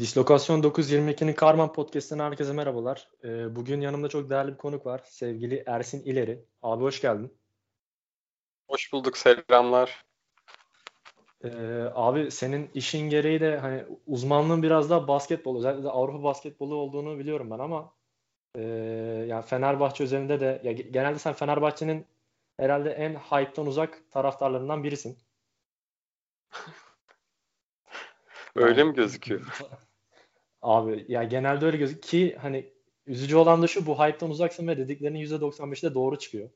Dislokasyon 922'nin Karman Podcast'ine herkese merhabalar. Ee, bugün yanımda çok değerli bir konuk var. Sevgili Ersin İleri. Abi hoş geldin. Hoş bulduk, selamlar. Ee, abi senin işin gereği de hani uzmanlığın biraz daha basketbol, özellikle de Avrupa basketbolu olduğunu biliyorum ben ama e, yani Fenerbahçe üzerinde de ya genelde sen Fenerbahçe'nin herhalde en hype'tan uzak taraftarlarından birisin. Öyle mi gözüküyor? Abi ya genelde öyle gözüküyor ki hani üzücü olan da şu bu hype'tan uzaksın ve dediklerinin %95'de doğru çıkıyor.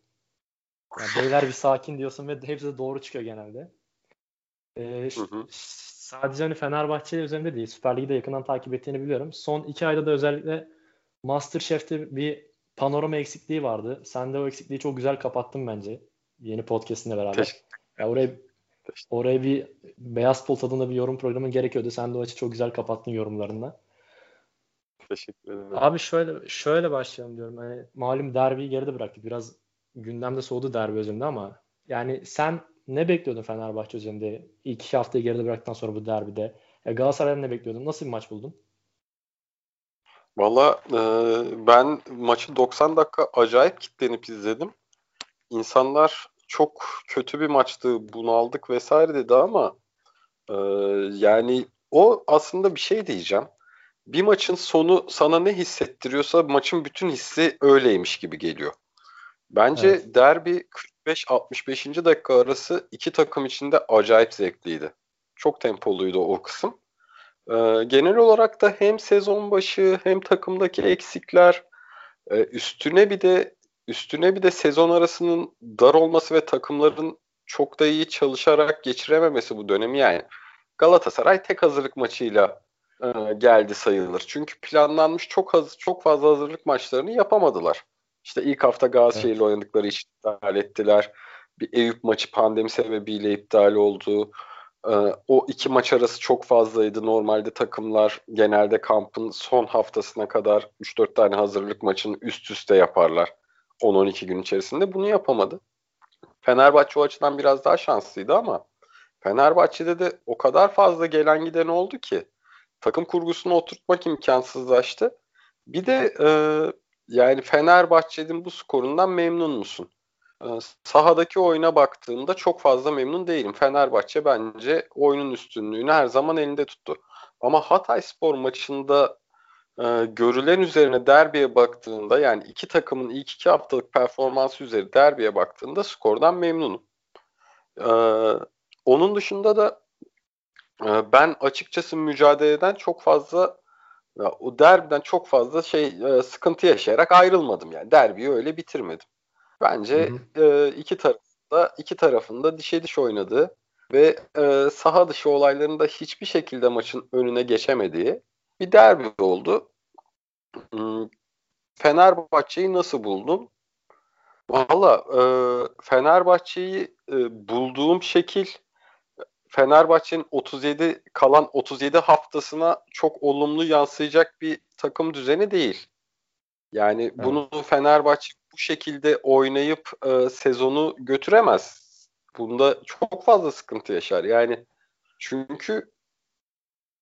Yani beyler bir sakin diyorsun ve hepsi de doğru çıkıyor genelde. Ee, hı hı. Sadece hani Fenerbahçe üzerinde değil. Süper Lig'i de yakından takip ettiğini biliyorum. Son iki ayda da özellikle Masterchef'te bir panorama eksikliği vardı. Sen de o eksikliği çok güzel kapattın bence. Yeni podcast'inle beraber. Teşekkür. Ya oraya oraya bir Beyaz Pol tadında bir yorum programı gerekiyordu. Sen de o açı çok güzel kapattın yorumlarında. Teşekkür ederim. Abi şöyle şöyle başlayalım diyorum. Hani malum derbiyi geride bıraktık. Biraz gündemde soğudu derbi özünde ama yani sen ne bekliyordun Fenerbahçe üzerinde ilk iki haftayı geride bıraktıktan sonra bu derbide? Ya Galatasaray'dan ne bekliyordun? Nasıl bir maç buldun? Valla e, ben maçı 90 dakika acayip kitlenip izledim. İnsanlar çok kötü bir maçtı, bunaldık vesaire dedi ama e, yani o aslında bir şey diyeceğim. Bir maçın sonu sana ne hissettiriyorsa maçın bütün hissi öyleymiş gibi geliyor. Bence evet. derbi 45-65. dakika arası iki takım için de acayip zevkliydi. Çok tempoluydu o kısım. Ee, genel olarak da hem sezon başı hem takımdaki eksikler e, üstüne bir de üstüne bir de sezon arasının dar olması ve takımların çok da iyi çalışarak geçirememesi bu dönemi yani Galatasaray tek hazırlık maçıyla e, geldi sayılır. Çünkü planlanmış çok haz çok fazla hazırlık maçlarını yapamadılar. İşte ilk hafta Galatasaray'la evet. oynadıkları için iptal ettiler. Bir Eyüp maçı pandemi sebebiyle iptal oldu. Ee, o iki maç arası çok fazlaydı. Normalde takımlar genelde kampın son haftasına kadar 3-4 tane hazırlık maçını üst üste yaparlar. 10-12 gün içerisinde. Bunu yapamadı. Fenerbahçe o açıdan biraz daha şanslıydı ama Fenerbahçe'de de o kadar fazla gelen giden oldu ki takım kurgusunu oturtmak imkansızlaştı. Bir de e, yani Fenerbahçe'nin bu skorundan memnun musun? Ee, sahadaki oyuna baktığımda çok fazla memnun değilim. Fenerbahçe bence oyunun üstünlüğünü her zaman elinde tuttu. Ama Hatay Spor maçında e, görülen üzerine derbiye baktığında yani iki takımın ilk iki haftalık performansı üzeri derbiye baktığında skordan memnunum. E, onun dışında da e, ben açıkçası mücadeleden çok fazla ya, o derbiden çok fazla şey e, sıkıntı yaşayarak ayrılmadım yani. Derbiyi öyle bitirmedim. Bence hı hı. E, iki tarafında iki tarafında dişe diş oynadığı ve e, saha dışı olaylarında hiçbir şekilde maçın önüne geçemediği bir derbi oldu. Hmm, Fenerbahçe'yi nasıl buldun? Valla e, Fenerbahçe'yi e, bulduğum şekil Fenerbahçe'nin 37 kalan 37 haftasına çok olumlu yansıyacak bir takım düzeni değil. Yani evet. bunu Fenerbahçe bu şekilde oynayıp e, sezonu götüremez. Bunda çok fazla sıkıntı yaşar. Yani çünkü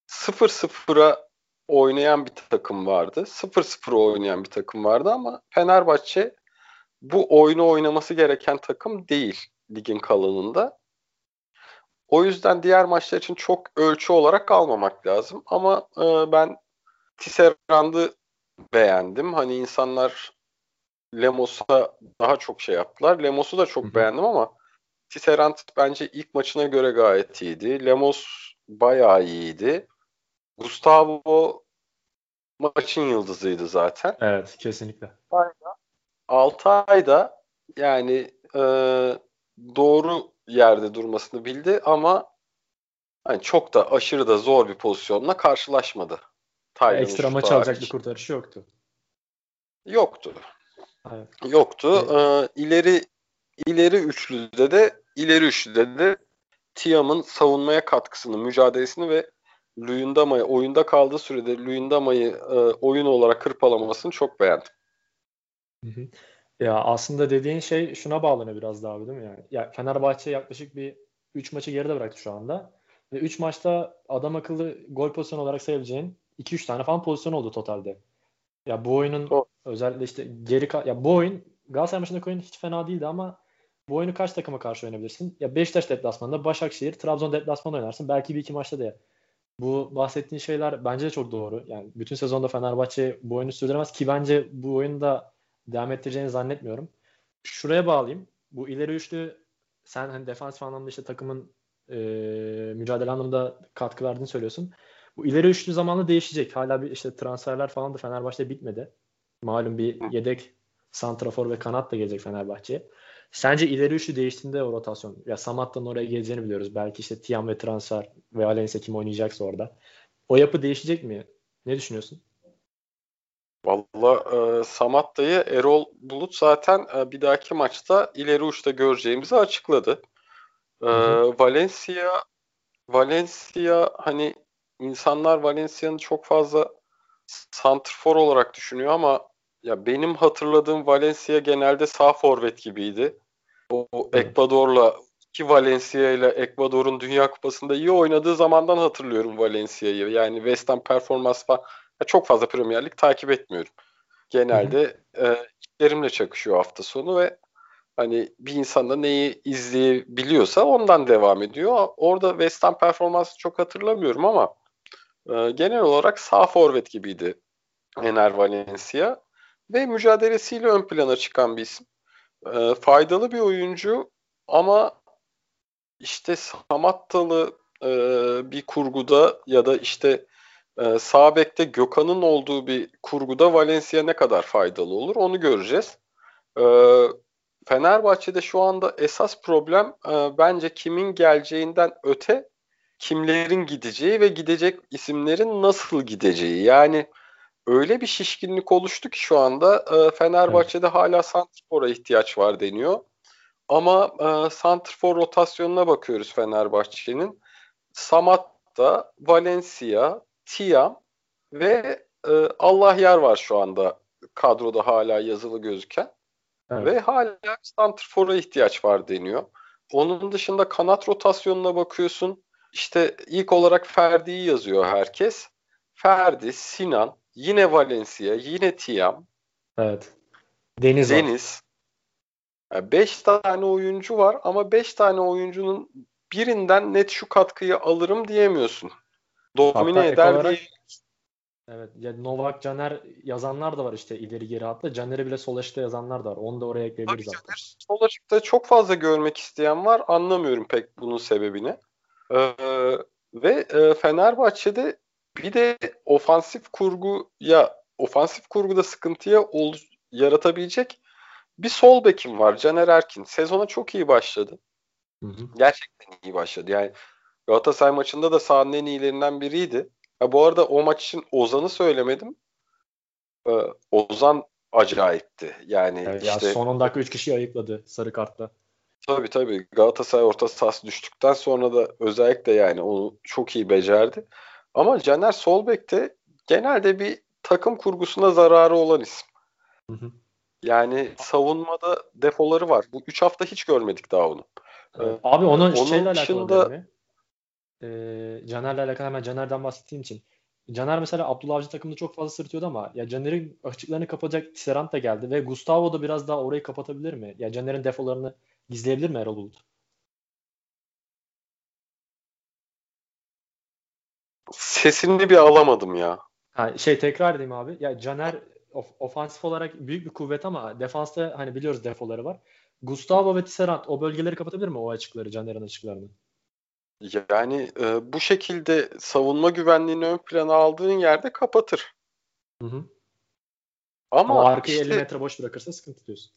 0-0'a oynayan bir takım vardı. 0-0 oynayan bir takım vardı ama Fenerbahçe bu oyunu oynaması gereken takım değil ligin kalanında. O yüzden diğer maçlar için çok ölçü olarak almamak lazım. Ama e, ben Tisserand'ı beğendim. Hani insanlar Lemos'a daha çok şey yaptılar. Lemos'u da çok Hı-hı. beğendim ama Tisserand bence ilk maçına göre gayet iyiydi. Lemos bayağı iyiydi. Gustavo maçın yıldızıydı zaten. Evet kesinlikle. Altay da yani e, doğru yerde durmasını bildi ama hani çok da aşırı da zor bir pozisyonla karşılaşmadı. Taylan'ın Ekstra maç alacak bir kurtarışı yoktu. Yoktu. Evet. Yoktu. Evet. Ee, ileri ileri üçlüde de ileri üçlüde de Tiam'ın savunmaya katkısını, mücadelesini ve Luyendama'yı oyunda kaldığı sürede Luyendama'yı e, oyun olarak kırpalamasını çok beğendim. Hı hı. Ya aslında dediğin şey şuna bağlanıyor biraz daha değil mi yani? Ya Fenerbahçe yaklaşık bir 3 maçı geride bıraktı şu anda. Ve 3 maçta adam akıllı gol pozisyonu olarak sayabileceğin 2-3 tane falan pozisyon oldu totalde. Ya bu oyunun o. özellikle işte geri ya bu oyun Galatasaray maçındaki oyun hiç fena değildi ama bu oyunu kaç takıma karşı oynayabilirsin? Ya Beşiktaş deplasmanında, Başakşehir, Trabzon deplasmanında oynarsın. Belki bir iki maçta da ya. Bu bahsettiğin şeyler bence de çok doğru. Yani bütün sezonda Fenerbahçe bu oyunu sürdüremez ki bence bu oyunu da devam ettireceğini zannetmiyorum. Şuraya bağlayayım. Bu ileri üçlü sen hani defansif anlamda işte takımın e, mücadele anlamında katkı verdiğini söylüyorsun. Bu ileri üçlü zamanla değişecek. Hala bir işte transferler falan da Fenerbahçe'de bitmedi. Malum bir yedek santrafor ve kanat da gelecek Fenerbahçe'ye. Sence ileri üçlü değiştiğinde o rotasyon ya Samatta'nın oraya geleceğini biliyoruz. Belki işte Tiam ve transfer ve Valencia kim oynayacaksa orada. O yapı değişecek mi? Ne düşünüyorsun? Valla e, Samatta'yı Erol Bulut zaten e, bir dahaki maçta ileri uçta göreceğimizi açıkladı. E, Valencia Valencia hani insanlar Valencia'nı çok fazla santrfor olarak düşünüyor ama ya benim hatırladığım Valencia genelde sağ forvet gibiydi. O evet. Ekvador'la ki Valencia ile Ekvador'un Dünya Kupası'nda iyi oynadığı zamandan hatırlıyorum Valencia'yı. Yani West Ham performans falan çok fazla Premier Lig takip etmiyorum. Genelde e, işlerimle çakışıyor hafta sonu ve hani bir insanda neyi izleyebiliyorsa ondan devam ediyor. Orada West Ham performansı çok hatırlamıyorum ama e, genel olarak sağ forvet gibiydi Ener Valencia ve mücadelesiyle ön plana çıkan bir isim. E, faydalı bir oyuncu ama işte Samattalı e, bir kurguda ya da işte e, sağ bekte Gökhan'ın olduğu bir kurguda Valencia ne kadar faydalı olur onu göreceğiz. E, Fenerbahçe'de şu anda esas problem e, bence kimin geleceğinden öte kimlerin gideceği ve gidecek isimlerin nasıl gideceği. Yani öyle bir şişkinlik oluştu ki şu anda e, Fenerbahçe'de evet. hala santrfora ihtiyaç var deniyor. Ama e, santrfor rotasyonuna bakıyoruz Fenerbahçe'nin. Samatta, Valencia, Tiam ve e, Allah yer var şu anda kadroda hala yazılı gözüken. Evet. Ve hala santrfora ihtiyaç var deniyor. Onun dışında kanat rotasyonuna bakıyorsun. İşte ilk olarak Ferdi'yi yazıyor herkes. Ferdi, Sinan, Yine Valencia, yine Tiam. Evet. Deniz. Deniz. 5 yani tane oyuncu var ama 5 tane oyuncunun birinden net şu katkıyı alırım diyemiyorsun. Domine Hatta eder olarak, diye. Evet. Ya Novak Caner yazanlar da var işte ileri geri hatta. Caner'i bile sol açıkta yazanlar da var. Onu da oraya ekleyebiliriz Tabii hatta. Sol açıkta çok fazla görmek isteyen var. Anlamıyorum pek bunun sebebini. Ee, ve e, Fenerbahçe'de bir de ofansif kurgu ya ofansif kurguda sıkıntıya ol, yaratabilecek bir sol bekim var Caner Erkin. Sezona çok iyi başladı. Hı hı. Gerçekten iyi başladı. Yani Galatasaray maçında da sahanın en iyilerinden biriydi. Ha, bu arada o maç için Ozan'ı söylemedim. Ee, Ozan acayipti. Yani evet, işte ya son 10 dakika 3 kişiyi ayıkladı sarı kartla. Tabii tabii. Galatasaray orta sahası düştükten sonra da özellikle yani onu çok iyi becerdi. Ama Caner Solbek'te genelde bir takım kurgusuna zararı olan isim. Hı hı. Yani savunmada defoları var. Bu 3 hafta hiç görmedik daha onu. Ee, Abi onun, onun şeyle dışında... alakalı mi? Ee, Caner'le alakalı hemen Caner'den bahsettiğim için. Caner mesela Abdullah Avcı takımında çok fazla sırtıyordu ama ya Caner'in açıklarını kapatacak Tisserant da geldi ve Gustavo da biraz daha orayı kapatabilir mi? Ya Caner'in defolarını gizleyebilir mi Erol Bulut? Sesini bir alamadım ya. Ha, şey tekrar edeyim abi. Ya Caner of, ofansif olarak büyük bir kuvvet ama defansta hani biliyoruz defoları var. Gustavo ve Tisserand o bölgeleri kapatabilir mi o açıkları Caner'in açıklarını? Yani e, bu şekilde savunma güvenliğini ön plana aldığın yerde kapatır. Hı hı. Ama, ama arkayı işte, 50 metre boş bırakırsa sıkıntı diyorsun.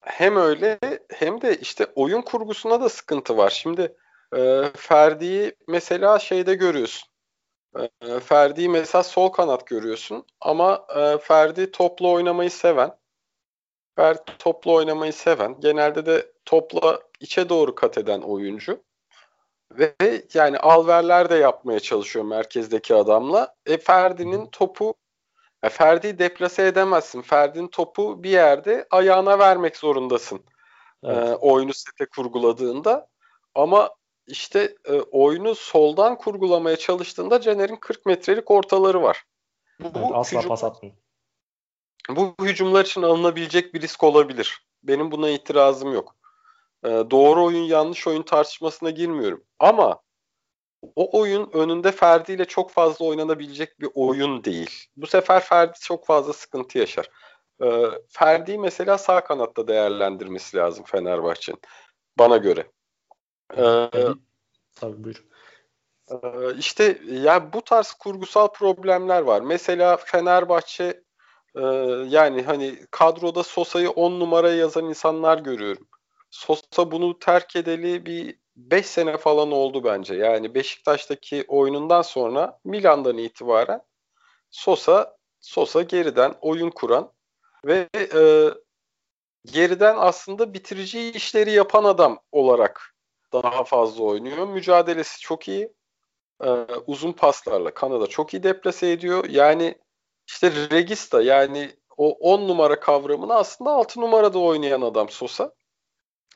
Hem öyle hem de işte oyun kurgusuna da sıkıntı var. Şimdi e, Ferdi'yi mesela şeyde görüyorsun. E, Ferdi'yi mesela sol kanat görüyorsun ama e, Ferdi toplu oynamayı seven. Ferdi toplu oynamayı seven. Genelde de topla içe doğru kat eden oyuncu. Ve yani alverler de yapmaya çalışıyor merkezdeki adamla. E Ferdi'nin topu e, Ferdi'yi deplase edemezsin. Ferdi'nin topu bir yerde ayağına vermek zorundasın. Evet. E, oyunu sete kurguladığında. Ama işte e, oyunu soldan kurgulamaya çalıştığında Caner'in 40 metrelik ortaları var. Bu, evet, asla hücum, pas atmıyor. Bu hücumlar için alınabilecek bir risk olabilir. Benim buna itirazım yok. E, doğru oyun yanlış oyun tartışmasına girmiyorum. Ama o oyun önünde Ferdi ile çok fazla oynanabilecek bir oyun değil. Bu sefer Ferdi çok fazla sıkıntı yaşar. E, Ferdi'yi mesela sağ kanatta değerlendirmesi lazım Fenerbahçe'nin. Bana göre. Ee, Tabii buyur. Ee, işte ya bu tarz kurgusal problemler var. Mesela Fenerbahçe e, yani hani kadroda Sosa'yı 10 numaraya yazan insanlar görüyorum. Sosa bunu terk edeli bir 5 sene falan oldu bence. Yani Beşiktaş'taki oyunundan sonra Milan'dan itibaren Sosa Sosa geriden oyun kuran ve e, geriden aslında bitirici işleri yapan adam olarak daha fazla oynuyor. Mücadelesi çok iyi. Ee, uzun paslarla Kanada çok iyi deplase ediyor. Yani işte Regista yani o 10 numara kavramını aslında 6 numarada oynayan adam Sosa.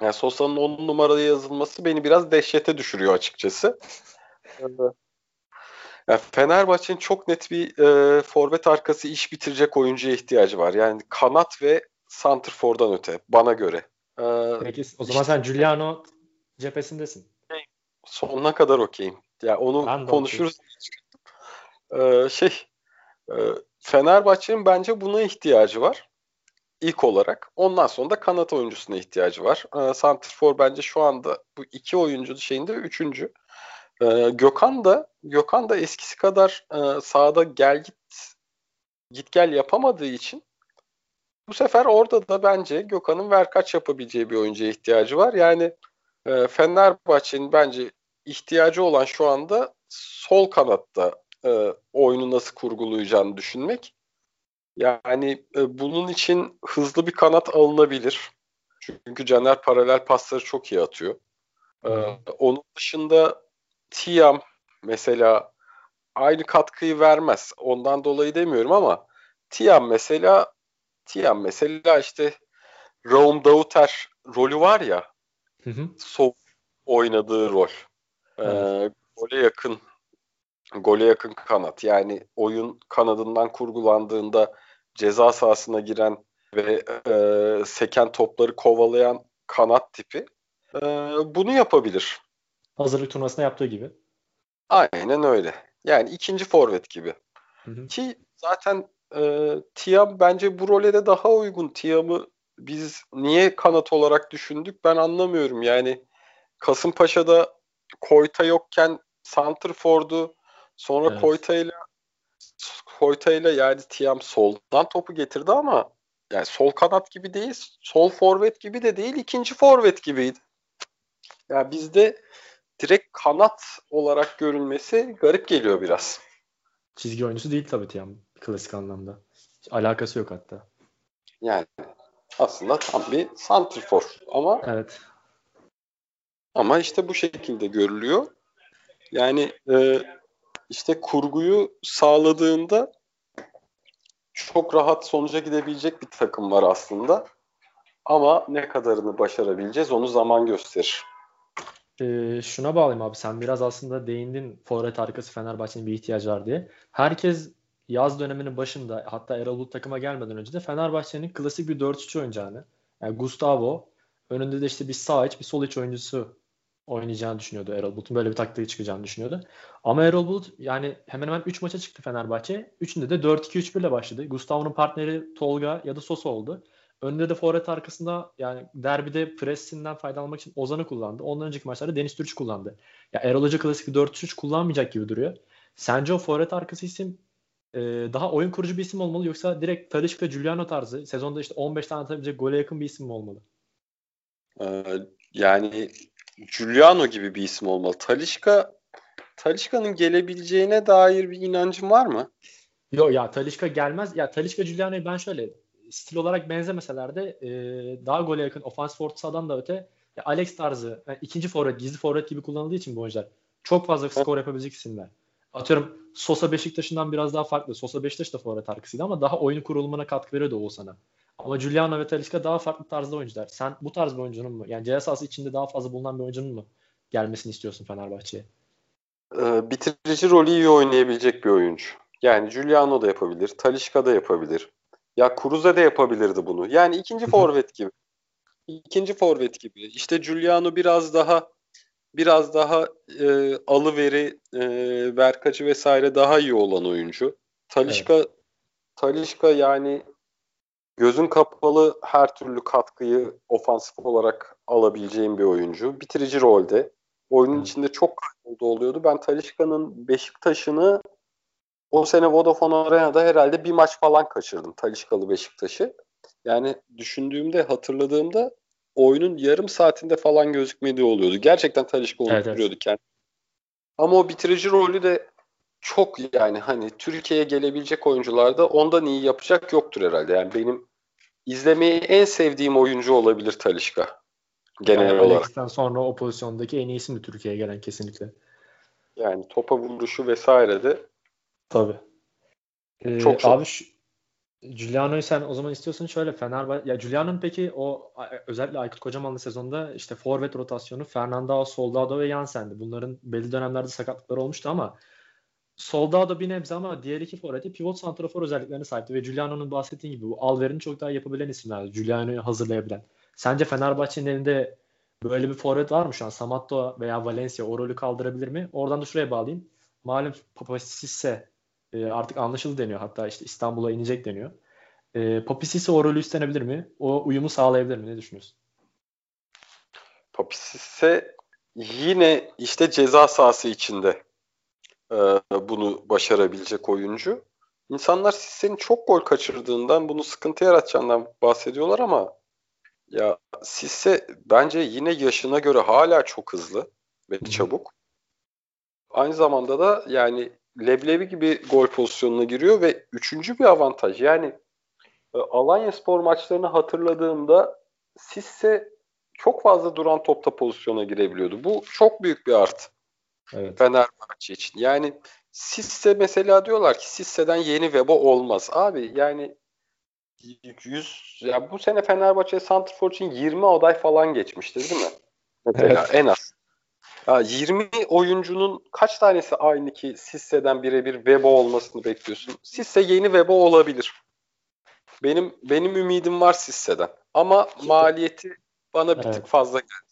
Yani Sosa'nın 10 numarada yazılması beni biraz dehşete düşürüyor açıkçası. yani Fenerbahçe'nin çok net bir e, forvet arkası iş bitirecek oyuncuya ihtiyacı var. Yani kanat ve santrfordan öte bana göre. Ee, Peki o zaman işte, sen Giuliano cephesindesin. Sonuna kadar okeyim. Ya yani onu konuşuruz. Ee, şey e, Fenerbahçe'nin bence buna ihtiyacı var. İlk olarak. Ondan sonra da kanat oyuncusuna ihtiyacı var. Ee, Santrfor bence şu anda bu iki oyuncu şeyinde üçüncü. Ee, Gökhan da Gökhan da eskisi kadar e, sahada gel git git gel yapamadığı için bu sefer orada da bence Gökhan'ın ver kaç yapabileceği bir oyuncuya ihtiyacı var. Yani e, Fenerbahçe'nin bence ihtiyacı olan şu anda sol kanatta e, oyunu nasıl kurgulayacağını düşünmek. Yani e, bunun için hızlı bir kanat alınabilir. Çünkü Caner paralel pasları çok iyi atıyor. E, onun dışında Tiam mesela aynı katkıyı vermez. Ondan dolayı demiyorum ama Tiam mesela Tiam mesela işte Raum Dauter rolü var ya hı hı. sol oynadığı rol. Ee, gole yakın gole yakın kanat. Yani oyun kanadından kurgulandığında ceza sahasına giren ve e, seken topları kovalayan kanat tipi e, bunu yapabilir. Hazırlık turnuvasında yaptığı gibi. Aynen öyle. Yani ikinci forvet gibi. Hı hı. Ki zaten e, Tiam bence bu role de daha uygun. Tiam'ı biz niye kanat olarak düşündük ben anlamıyorum. Yani Kasımpaşa'da Koyta yokken Santrfor'du. Sonra evet. Koyta ile Koyta ile yani Tiam soldan topu getirdi ama yani sol kanat gibi değil, sol forvet gibi de değil, ikinci forvet gibiydi. Yani bizde direkt kanat olarak görülmesi garip geliyor biraz. Çizgi oyuncusu değil tabii Tiam klasik anlamda. Hiç alakası yok hatta. Yani aslında tam bir santrifor ama evet. Ama işte bu şekilde görülüyor. Yani e, işte kurguyu sağladığında çok rahat sonuca gidebilecek bir takım var aslında. Ama ne kadarını başarabileceğiz onu zaman gösterir. Ee, şuna bağlayayım abi sen biraz aslında değindin forvet arkası Fenerbahçe'nin bir ihtiyacı var diye. Herkes yaz döneminin başında hatta Erol Bulut takıma gelmeden önce de Fenerbahçe'nin klasik bir 4-3 oynayacağını yani Gustavo önünde de işte bir sağ iç bir sol iç oyuncusu oynayacağını düşünüyordu Erol Bulut'un. Böyle bir taktiği çıkacağını düşünüyordu. Ama Erol Bulut yani hemen hemen 3 maça çıktı Fenerbahçe. Üçünde de 4-2-3-1 ile başladı. Gustavo'nun partneri Tolga ya da Sosa oldu. Önünde de forvet arkasında yani derbide pressinden faydalanmak için Ozan'ı kullandı. Ondan önceki maçlarda Deniz Türüç kullandı. Ya Erol Hoca klasik 4-3 kullanmayacak gibi duruyor. Sence o forvet arkası isim e, daha oyun kurucu bir isim olmalı yoksa direkt Talisca Giuliano tarzı sezonda işte 15 tane atabilecek gole yakın bir isim mi olmalı? Ee, yani Giuliano gibi bir isim olmalı. Talişka Talişka'nın gelebileceğine dair bir inancın var mı? Yok ya Talişka gelmez. Ya Talişka Giuliano'yu ben şöyle stil olarak benzemeseler de e, daha gole yakın ofans ortasahadan da öte ya Alex tarzı yani ikinci forvet, gizli forvet gibi kullanıldığı için bu oyuncular çok fazla skor yapabilecek isimler. Atıyorum Sosa Beşiktaş'ından biraz daha farklı. Sosa Beşiktaş da forvet arkasıydı ama daha oyun kurulumuna katkı veriyordu Oğuzhan'a. Ama Giuliano ve Talisca daha farklı tarzda oyuncular. Sen bu tarz bir oyuncunun mu? Yani ceza sahası içinde daha fazla bulunan bir oyuncunun mu gelmesini istiyorsun Fenerbahçe'ye? Ee, bitirici rolü iyi oynayabilecek bir oyuncu. Yani Giuliano da yapabilir, Talişka da yapabilir. Ya Kuruze de yapabilirdi bunu. Yani ikinci forvet gibi. İkinci forvet gibi. İşte Giuliano biraz daha biraz daha e, alıveri, e, verkacı vesaire daha iyi olan oyuncu. Talişka evet. Talişka yani gözün kapalı her türlü katkıyı ofansif olarak alabileceğim bir oyuncu. Bitirici rolde. Oyunun içinde çok kayboldu oluyordu. Ben Talişka'nın Beşiktaş'ını o sene Vodafone Arena'da herhalde bir maç falan kaçırdım. Talişkalı Beşiktaş'ı. Yani düşündüğümde, hatırladığımda oyunun yarım saatinde falan gözükmediği oluyordu. Gerçekten Talişka onu evet, evet. kendini. Ama o bitirici rolü de çok yani hani Türkiye'ye gelebilecek oyuncularda ondan iyi yapacak yoktur herhalde. Yani benim izlemeyi en sevdiğim oyuncu olabilir Talişka. Genel yani olarak. Alex'ten sonra o pozisyondaki en iyisi mi Türkiye'ye gelen kesinlikle. Yani topa vuruşu vesaire de Tabii. Ee, çok çok. Abi şu, Giuliano'yu sen o zaman istiyorsun şöyle Fenerbahçe ya Giuliano'nun peki o özellikle Aykut Kocamanlı sezonda işte forvet rotasyonu Fernando, Soldado ve Jansen'di. Bunların belli dönemlerde sakatlıkları olmuştu ama Soldado bir nebze ama diğer iki forveti pivot santrafor özelliklerine sahipti ve Giuliano'nun bahsettiğin gibi bu Alver'in çok daha yapabilen isimler. Giuliano'yu hazırlayabilen. Sence Fenerbahçe'nin elinde böyle bir forvet var mı şu an? Samatta veya Valencia o rolü kaldırabilir mi? Oradan da şuraya bağlayayım. Malum Papasisse e, artık anlaşıldı deniyor. Hatta işte İstanbul'a inecek deniyor. E, Papisisi o rolü üstlenebilir mi? O uyumu sağlayabilir mi? Ne düşünüyorsun? Papisise yine işte ceza sahası içinde e, bunu başarabilecek oyuncu. İnsanlar Sisse'nin çok gol kaçırdığından bunu sıkıntı yaratacağından bahsediyorlar ama ya Sisse bence yine yaşına göre hala çok hızlı ve çabuk. Aynı zamanda da yani leblebi gibi gol pozisyonuna giriyor ve üçüncü bir avantaj. Yani e, Alanya Spor maçlarını hatırladığımda Sisse çok fazla duran topta pozisyona girebiliyordu. Bu çok büyük bir artı. Evet. Fenerbahçe için. Yani Sisse mesela diyorlar ki Sisse'den yeni Webo olmaz. Abi yani 100 ya bu sene Fenerbahçe Santrfor için 20 aday falan geçmiştir değil mi? Mesela evet. en az. Ya 20 oyuncunun kaç tanesi aynı ki Sisse'den birebir Webo olmasını bekliyorsun? Sisse yeni Webo olabilir. Benim benim ümidim var Sisse'den. Ama maliyeti bana bir evet. tık fazla geldi.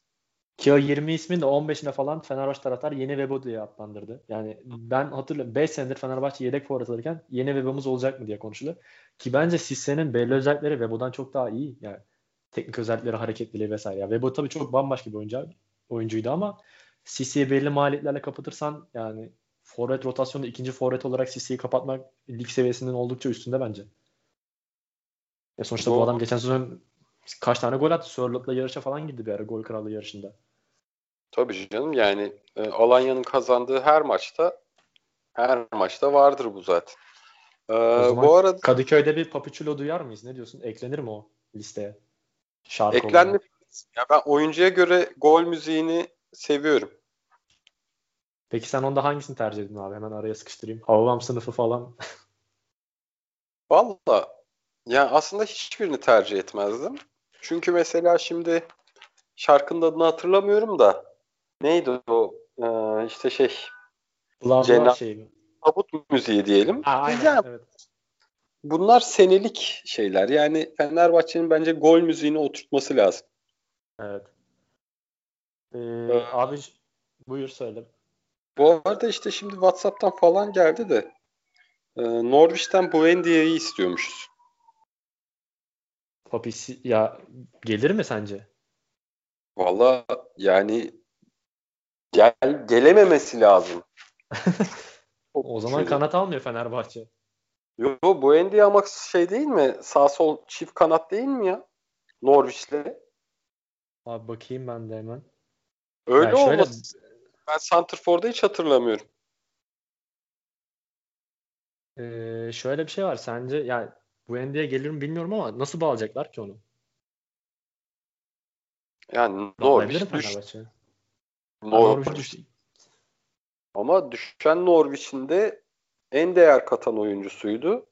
Ki o 20 ismin de 15'ine falan Fenerbahçe taraftar yeni Webo diye adlandırdı. Yani ben hatırlıyorum 5 senedir Fenerbahçe yedek forvet alırken yeni Webo'muz olacak mı diye konuşuluyor. Ki bence Sisse'nin belli özellikleri Webo'dan çok daha iyi. Yani teknik özellikleri, hareketliliği vesaire. Yani Webo tabii çok bambaşka bir oyuncu, oyuncuydu ama Sisi'yi belli maliyetlerle kapatırsan yani forvet rotasyonda ikinci forvet olarak Sisi'yi kapatmak lig seviyesinden oldukça üstünde bence. Ya sonuçta bu adam geçen sezon kaç tane gol attı? Sörlot'la yarışa falan girdi bir ara gol kralı yarışında. Tabii canım yani e, Alanya'nın kazandığı her maçta her maçta vardır bu zaten. Ee, bu arada Kadıköy'de bir Papichulo duyar mıyız? Ne diyorsun? Eklenir mi o listeye? Şarkı Eklenme. Ya ben oyuncuya göre gol müziğini seviyorum. Peki sen onda hangisini tercih edin abi? Hemen araya sıkıştırayım. Havam sınıfı falan. Valla yani aslında hiçbirini tercih etmezdim. Çünkü mesela şimdi şarkının adını hatırlamıyorum da neydi o ee, işte şey Cenab şey mi? Tabut müziği diyelim. Ha, aynen, yani, evet. Bunlar senelik şeyler. Yani Fenerbahçe'nin bence gol müziğini oturtması lazım. Evet. Ee, ee, abi buyur söyle. Bu arada işte şimdi WhatsApp'tan falan geldi de e, Norwich'ten Buendia'yı istiyormuşuz. Papis ya gelir mi sence? Valla yani gel gelememesi lazım. o zaman kanat almıyor Fenerbahçe. Yo Buendia ama şey değil mi? Sağ sol çift kanat değil mi ya? Norwich'le. Abi bakayım ben de hemen. Öyle yani şöyle, olmaz. Ben Santrfor'da hiç hatırlamıyorum. Ee, şöyle bir şey var. Sence yani bu ND'ye gelir mi bilmiyorum ama nasıl bağlayacaklar ki onu? Yani Norwich düş... Norwich düş... Ama düşen Norwich'in de en değer katan oyuncusuydu.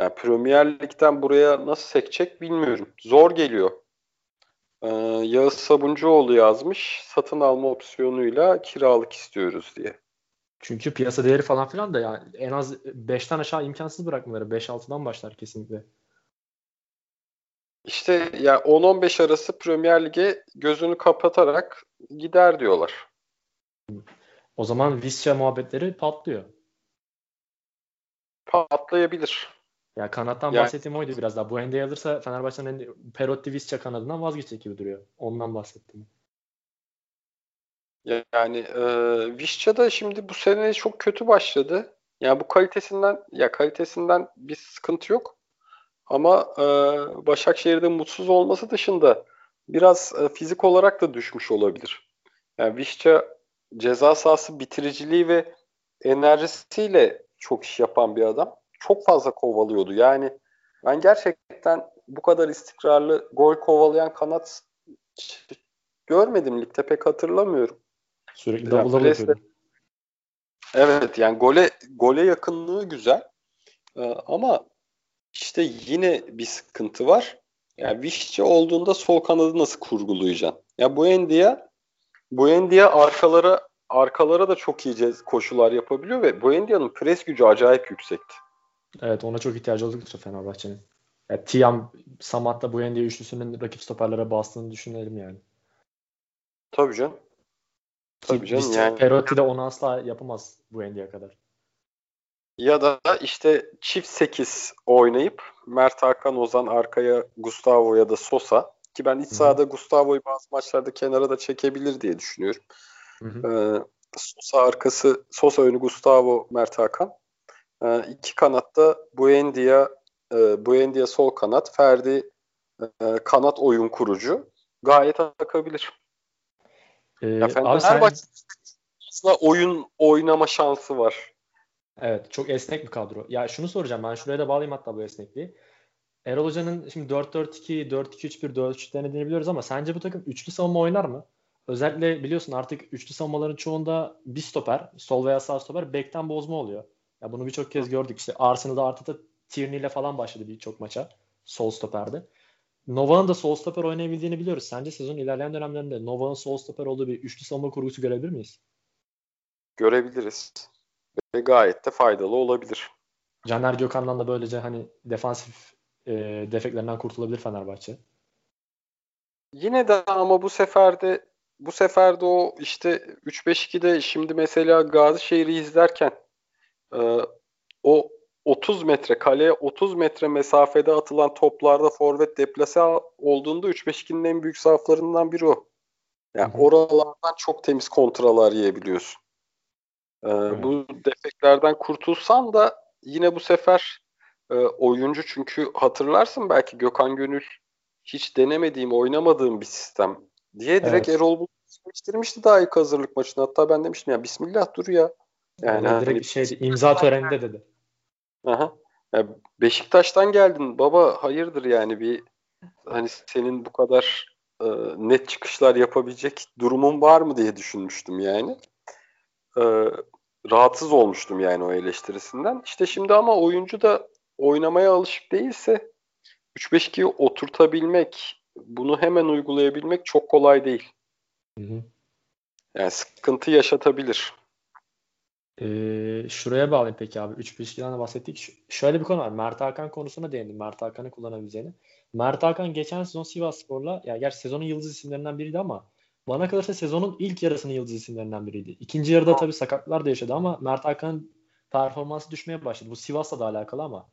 Yani Premier Lig'den buraya nasıl sekecek bilmiyorum. Zor geliyor. Ee, Yağız Sabuncuoğlu yazmış. Satın alma opsiyonuyla kiralık istiyoruz diye. Çünkü piyasa değeri falan filan da yani en az 5'ten aşağı imkansız bırakmaları. 5-6'dan başlar kesinlikle. İşte ya yani 10-15 arası Premier Lig'e gözünü kapatarak gider diyorlar. O zaman Visca muhabbetleri patlıyor. Patlayabilir. Ya kanattan yani, bahsettiğim oydu biraz daha. Bu Ende'yi alırsa Fenerbahçe'nin Perotti Visca kanadından vazgeçecek gibi duruyor. Ondan bahsettim. Yani e, Visca da şimdi bu sene çok kötü başladı. Yani bu kalitesinden ya kalitesinden bir sıkıntı yok. Ama e, Başakşehir'de mutsuz olması dışında biraz e, fizik olarak da düşmüş olabilir. Yani Visca ceza sahası bitiriciliği ve enerjisiyle çok iş yapan bir adam. Çok fazla kovalıyordu. Yani ben gerçekten bu kadar istikrarlı gol kovalayan kanat görmedim ligde pek hatırlamıyorum. Sürekli double yapıyordu. Evet yani gole gole yakınlığı güzel. Ee, ama işte yine bir sıkıntı var. Yani Vişçi olduğunda sol kanadı nasıl kurgulayacaksın? Ya bu Endia bu Endia arkalara arkalara da çok iyi koşular yapabiliyor ve bu Endia'nın pres gücü acayip yüksekti. Evet ona çok ihtiyacı oldukça Fenerbahçe'nin. Yani Tiam, Samat'la bu Endia üçlüsünün rakip stoperlere bastığını düşünelim yani. Tabii canım. Tabii canım yani. Perotti de onu asla yapamaz bu Endia'ya kadar. Ya da işte çift 8 oynayıp Mert Hakan Ozan arkaya Gustavo ya da Sosa ki ben iç sahada Gustavo'yu bazı maçlarda kenara da çekebilir diye düşünüyorum. Hı hı. Ee, Sosa arkası Sosa önü Gustavo Mert Hakan. Ee, iki kanatta Buendia e, Buendia sol kanat Ferdi e, kanat oyun kurucu gayet akabilir. Ee, ya Fenerbahçe sen... oyun oynama şansı var. Evet çok esnek bir kadro. Ya şunu soracağım ben şuraya da bağlayayım hatta bu esnekliği. Erol Hoca'nın şimdi 4-4-2, 4-2-3-1, 4-3 denediğini biliyoruz ama sence bu takım üçlü savunma oynar mı? Özellikle biliyorsun artık üçlü savunmaların çoğunda bir stoper, sol veya sağ stoper bekten bozma oluyor. Ya bunu birçok kez gördük. İşte Arsenal'da Arteta Tierney ile falan başladı birçok maça. Sol stoperde. Nova'nın da sol stoper oynayabildiğini biliyoruz. Sence sezon ilerleyen dönemlerinde Nova'nın sol stoper olduğu bir üçlü savunma kurgusu görebilir miyiz? Görebiliriz. Ve gayet de faydalı olabilir. Caner Gökhan'dan da böylece hani defansif e, defeklerinden kurtulabilir Fenerbahçe. Yine de ama bu sefer de bu sefer de o işte 3-5-2'de şimdi mesela Gazişehir'i izlerken e, o 30 metre kaleye 30 metre mesafede atılan toplarda forvet deplase olduğunda 3-5-2'nin en büyük zaaflarından biri o. Yani oralardan çok temiz kontralar yiyebiliyorsun. Ee, Bu defeklerden kurtulsan da yine bu sefer e, oyuncu çünkü hatırlarsın belki Gökhan Gönül hiç denemediğim, oynamadığım bir sistem diye direkt evet. Erol Bulut değiştirmişti daha ilk hazırlık maçında. Hatta ben demiştim ya Bismillah dur ya. Yani hani, direkt şey imza töreninde dedi. Aha. Ya Beşiktaş'tan geldin baba hayırdır yani bir hani senin bu kadar e, net çıkışlar yapabilecek durumun var mı diye düşünmüştüm yani. E, rahatsız olmuştum yani o eleştirisinden. İşte şimdi ama oyuncu da oynamaya alışık değilse 3-5-2'yi oturtabilmek, bunu hemen uygulayabilmek çok kolay değil. Hı hı. Yani sıkıntı yaşatabilir. Ee, şuraya bağlayayım peki abi. 3-5-2'den de bahsettik. Ş- şöyle bir konu var. Mert Hakan konusuna değindim. Mert Hakan'ı kullanabileceğini. Mert Hakan geçen sezon Sivas Spor'la ya gerçi sezonun yıldız isimlerinden biriydi ama bana kalırsa sezonun ilk yarısının yıldız isimlerinden biriydi. İkinci yarıda tabii sakatlar da yaşadı ama Mert Hakan'ın performansı düşmeye başladı. Bu Sivas'la da alakalı ama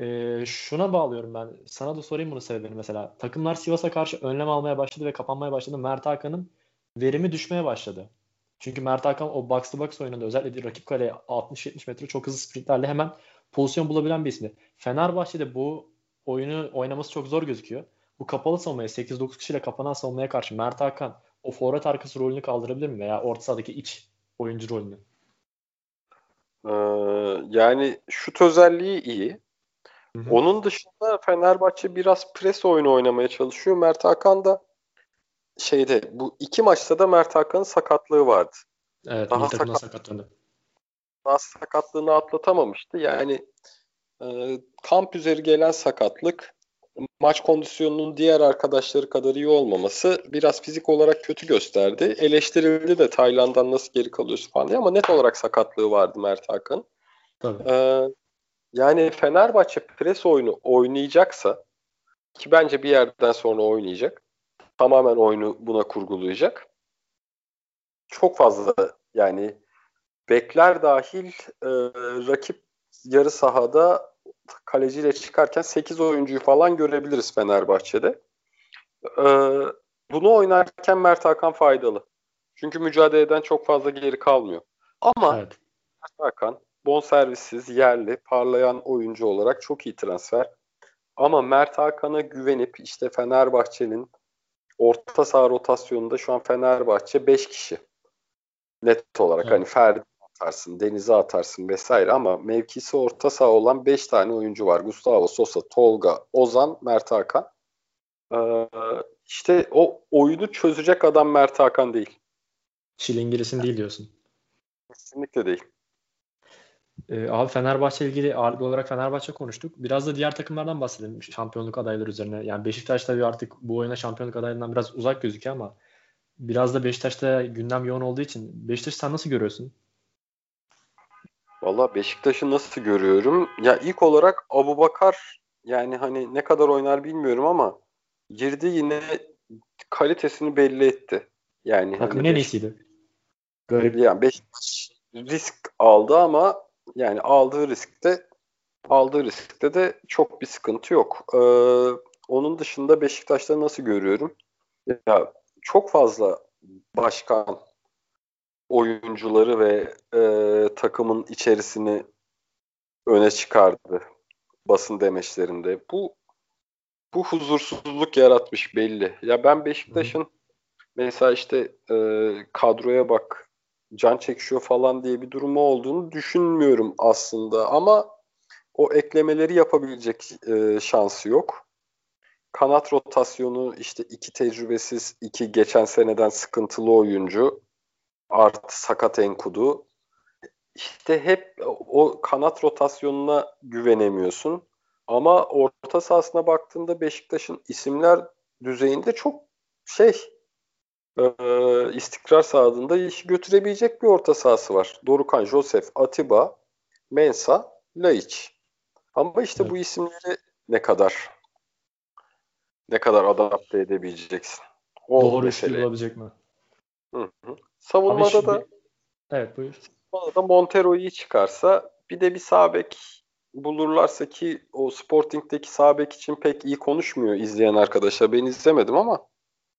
e, şuna bağlıyorum ben. Sana da sorayım bunu sebebini mesela. Takımlar Sivas'a karşı önlem almaya başladı ve kapanmaya başladı. Mert Hakan'ın verimi düşmeye başladı. Çünkü Mert Hakan o box to box oyununda özellikle rakip kaleye 60-70 metre çok hızlı sprintlerle hemen pozisyon bulabilen bir isimdi. Fenerbahçe'de bu oyunu oynaması çok zor gözüküyor. Bu kapalı savunmaya 8-9 kişiyle kapanan savunmaya karşı Mert Hakan o forvet arkası rolünü kaldırabilir mi? Veya orta sahadaki iç oyuncu rolünü? Ee, yani şut özelliği iyi. Hı-hı. Onun dışında Fenerbahçe biraz pres oyunu oynamaya çalışıyor. Mert Hakan da şeyde bu iki maçta da Mert Hakan'ın sakatlığı vardı. Evet, daha sakat, sakatlandı. Daha sakatlığını atlatamamıştı. Yani e, kamp üzeri gelen sakatlık maç kondisyonunun diğer arkadaşları kadar iyi olmaması biraz fizik olarak kötü gösterdi. Eleştirildi de Tayland'dan nasıl geri kalıyorsun falan diye ama net olarak sakatlığı vardı Mert Hakan. Tabii. Ee, yani Fenerbahçe pres oyunu oynayacaksa ki bence bir yerden sonra oynayacak. Tamamen oyunu buna kurgulayacak. Çok fazla yani bekler dahil e, rakip yarı sahada kaleciyle çıkarken 8 oyuncuyu falan görebiliriz Fenerbahçe'de. E, bunu oynarken Mert Hakan faydalı. Çünkü mücadele eden çok fazla geri kalmıyor. Ama evet. Mert Hakan bonservissiz, yerli, parlayan oyuncu olarak çok iyi transfer. Ama Mert Hakan'a güvenip işte Fenerbahçe'nin orta saha rotasyonunda şu an Fenerbahçe 5 kişi. Net olarak evet. hani Ferdi atarsın, Deniz'e atarsın vesaire ama mevkisi orta saha olan 5 tane oyuncu var. Gustavo Sosa, Tolga, Ozan, Mert Hakan. Ee, işte o oyunu çözecek adam Mert Hakan değil. Çilingir'in değil diyorsun. Kesinlikle değil. Ee, abi Fenerbahçe ilgili ağırlıklı olarak Fenerbahçe konuştuk. Biraz da diğer takımlardan bahsedelim şampiyonluk adayları üzerine. Yani Beşiktaş tabii artık bu oyuna şampiyonluk adaylarından biraz uzak gözüküyor ama biraz da Beşiktaş'ta gündem yoğun olduğu için Beşiktaş sen nasıl görüyorsun? Valla Beşiktaş'ı nasıl görüyorum? Ya ilk olarak Abu Bakar yani hani ne kadar oynar bilmiyorum ama girdi yine kalitesini belli etti. Yani Takımın hani en iyisiydi. Garip. Yani Beşiktaş risk aldı ama yani aldığı riskte aldığı riskte de çok bir sıkıntı yok. Ee, onun dışında Beşiktaş'ta nasıl görüyorum? Ya çok fazla başkan oyuncuları ve e, takımın içerisini öne çıkardı basın demeçlerinde. Bu bu huzursuzluk yaratmış belli. Ya ben Beşiktaş'ın mesela işte e, kadroya bak can çekişiyor falan diye bir durumu olduğunu düşünmüyorum aslında ama o eklemeleri yapabilecek e, şansı yok. Kanat rotasyonu işte iki tecrübesiz, iki geçen seneden sıkıntılı oyuncu artı sakat Enkudu. İşte hep o kanat rotasyonuna güvenemiyorsun. Ama orta sahasına baktığında Beşiktaş'ın isimler düzeyinde çok şey e, istikrar sağladığında işi götürebilecek bir orta sahası var. Dorukan, Josef, Atiba, Mensa, Laiç. Ama işte evet. bu isimleri ne kadar ne kadar adapte edebileceksin? O Doğru mesele. olabilecek mi? Hı hı. Savunmada şimdi... da Evet buyur. Savunmada da Montero iyi çıkarsa bir de bir sağ bek bulurlarsa ki o Sporting'deki sağ bek için pek iyi konuşmuyor izleyen arkadaşlar. Ben izlemedim ama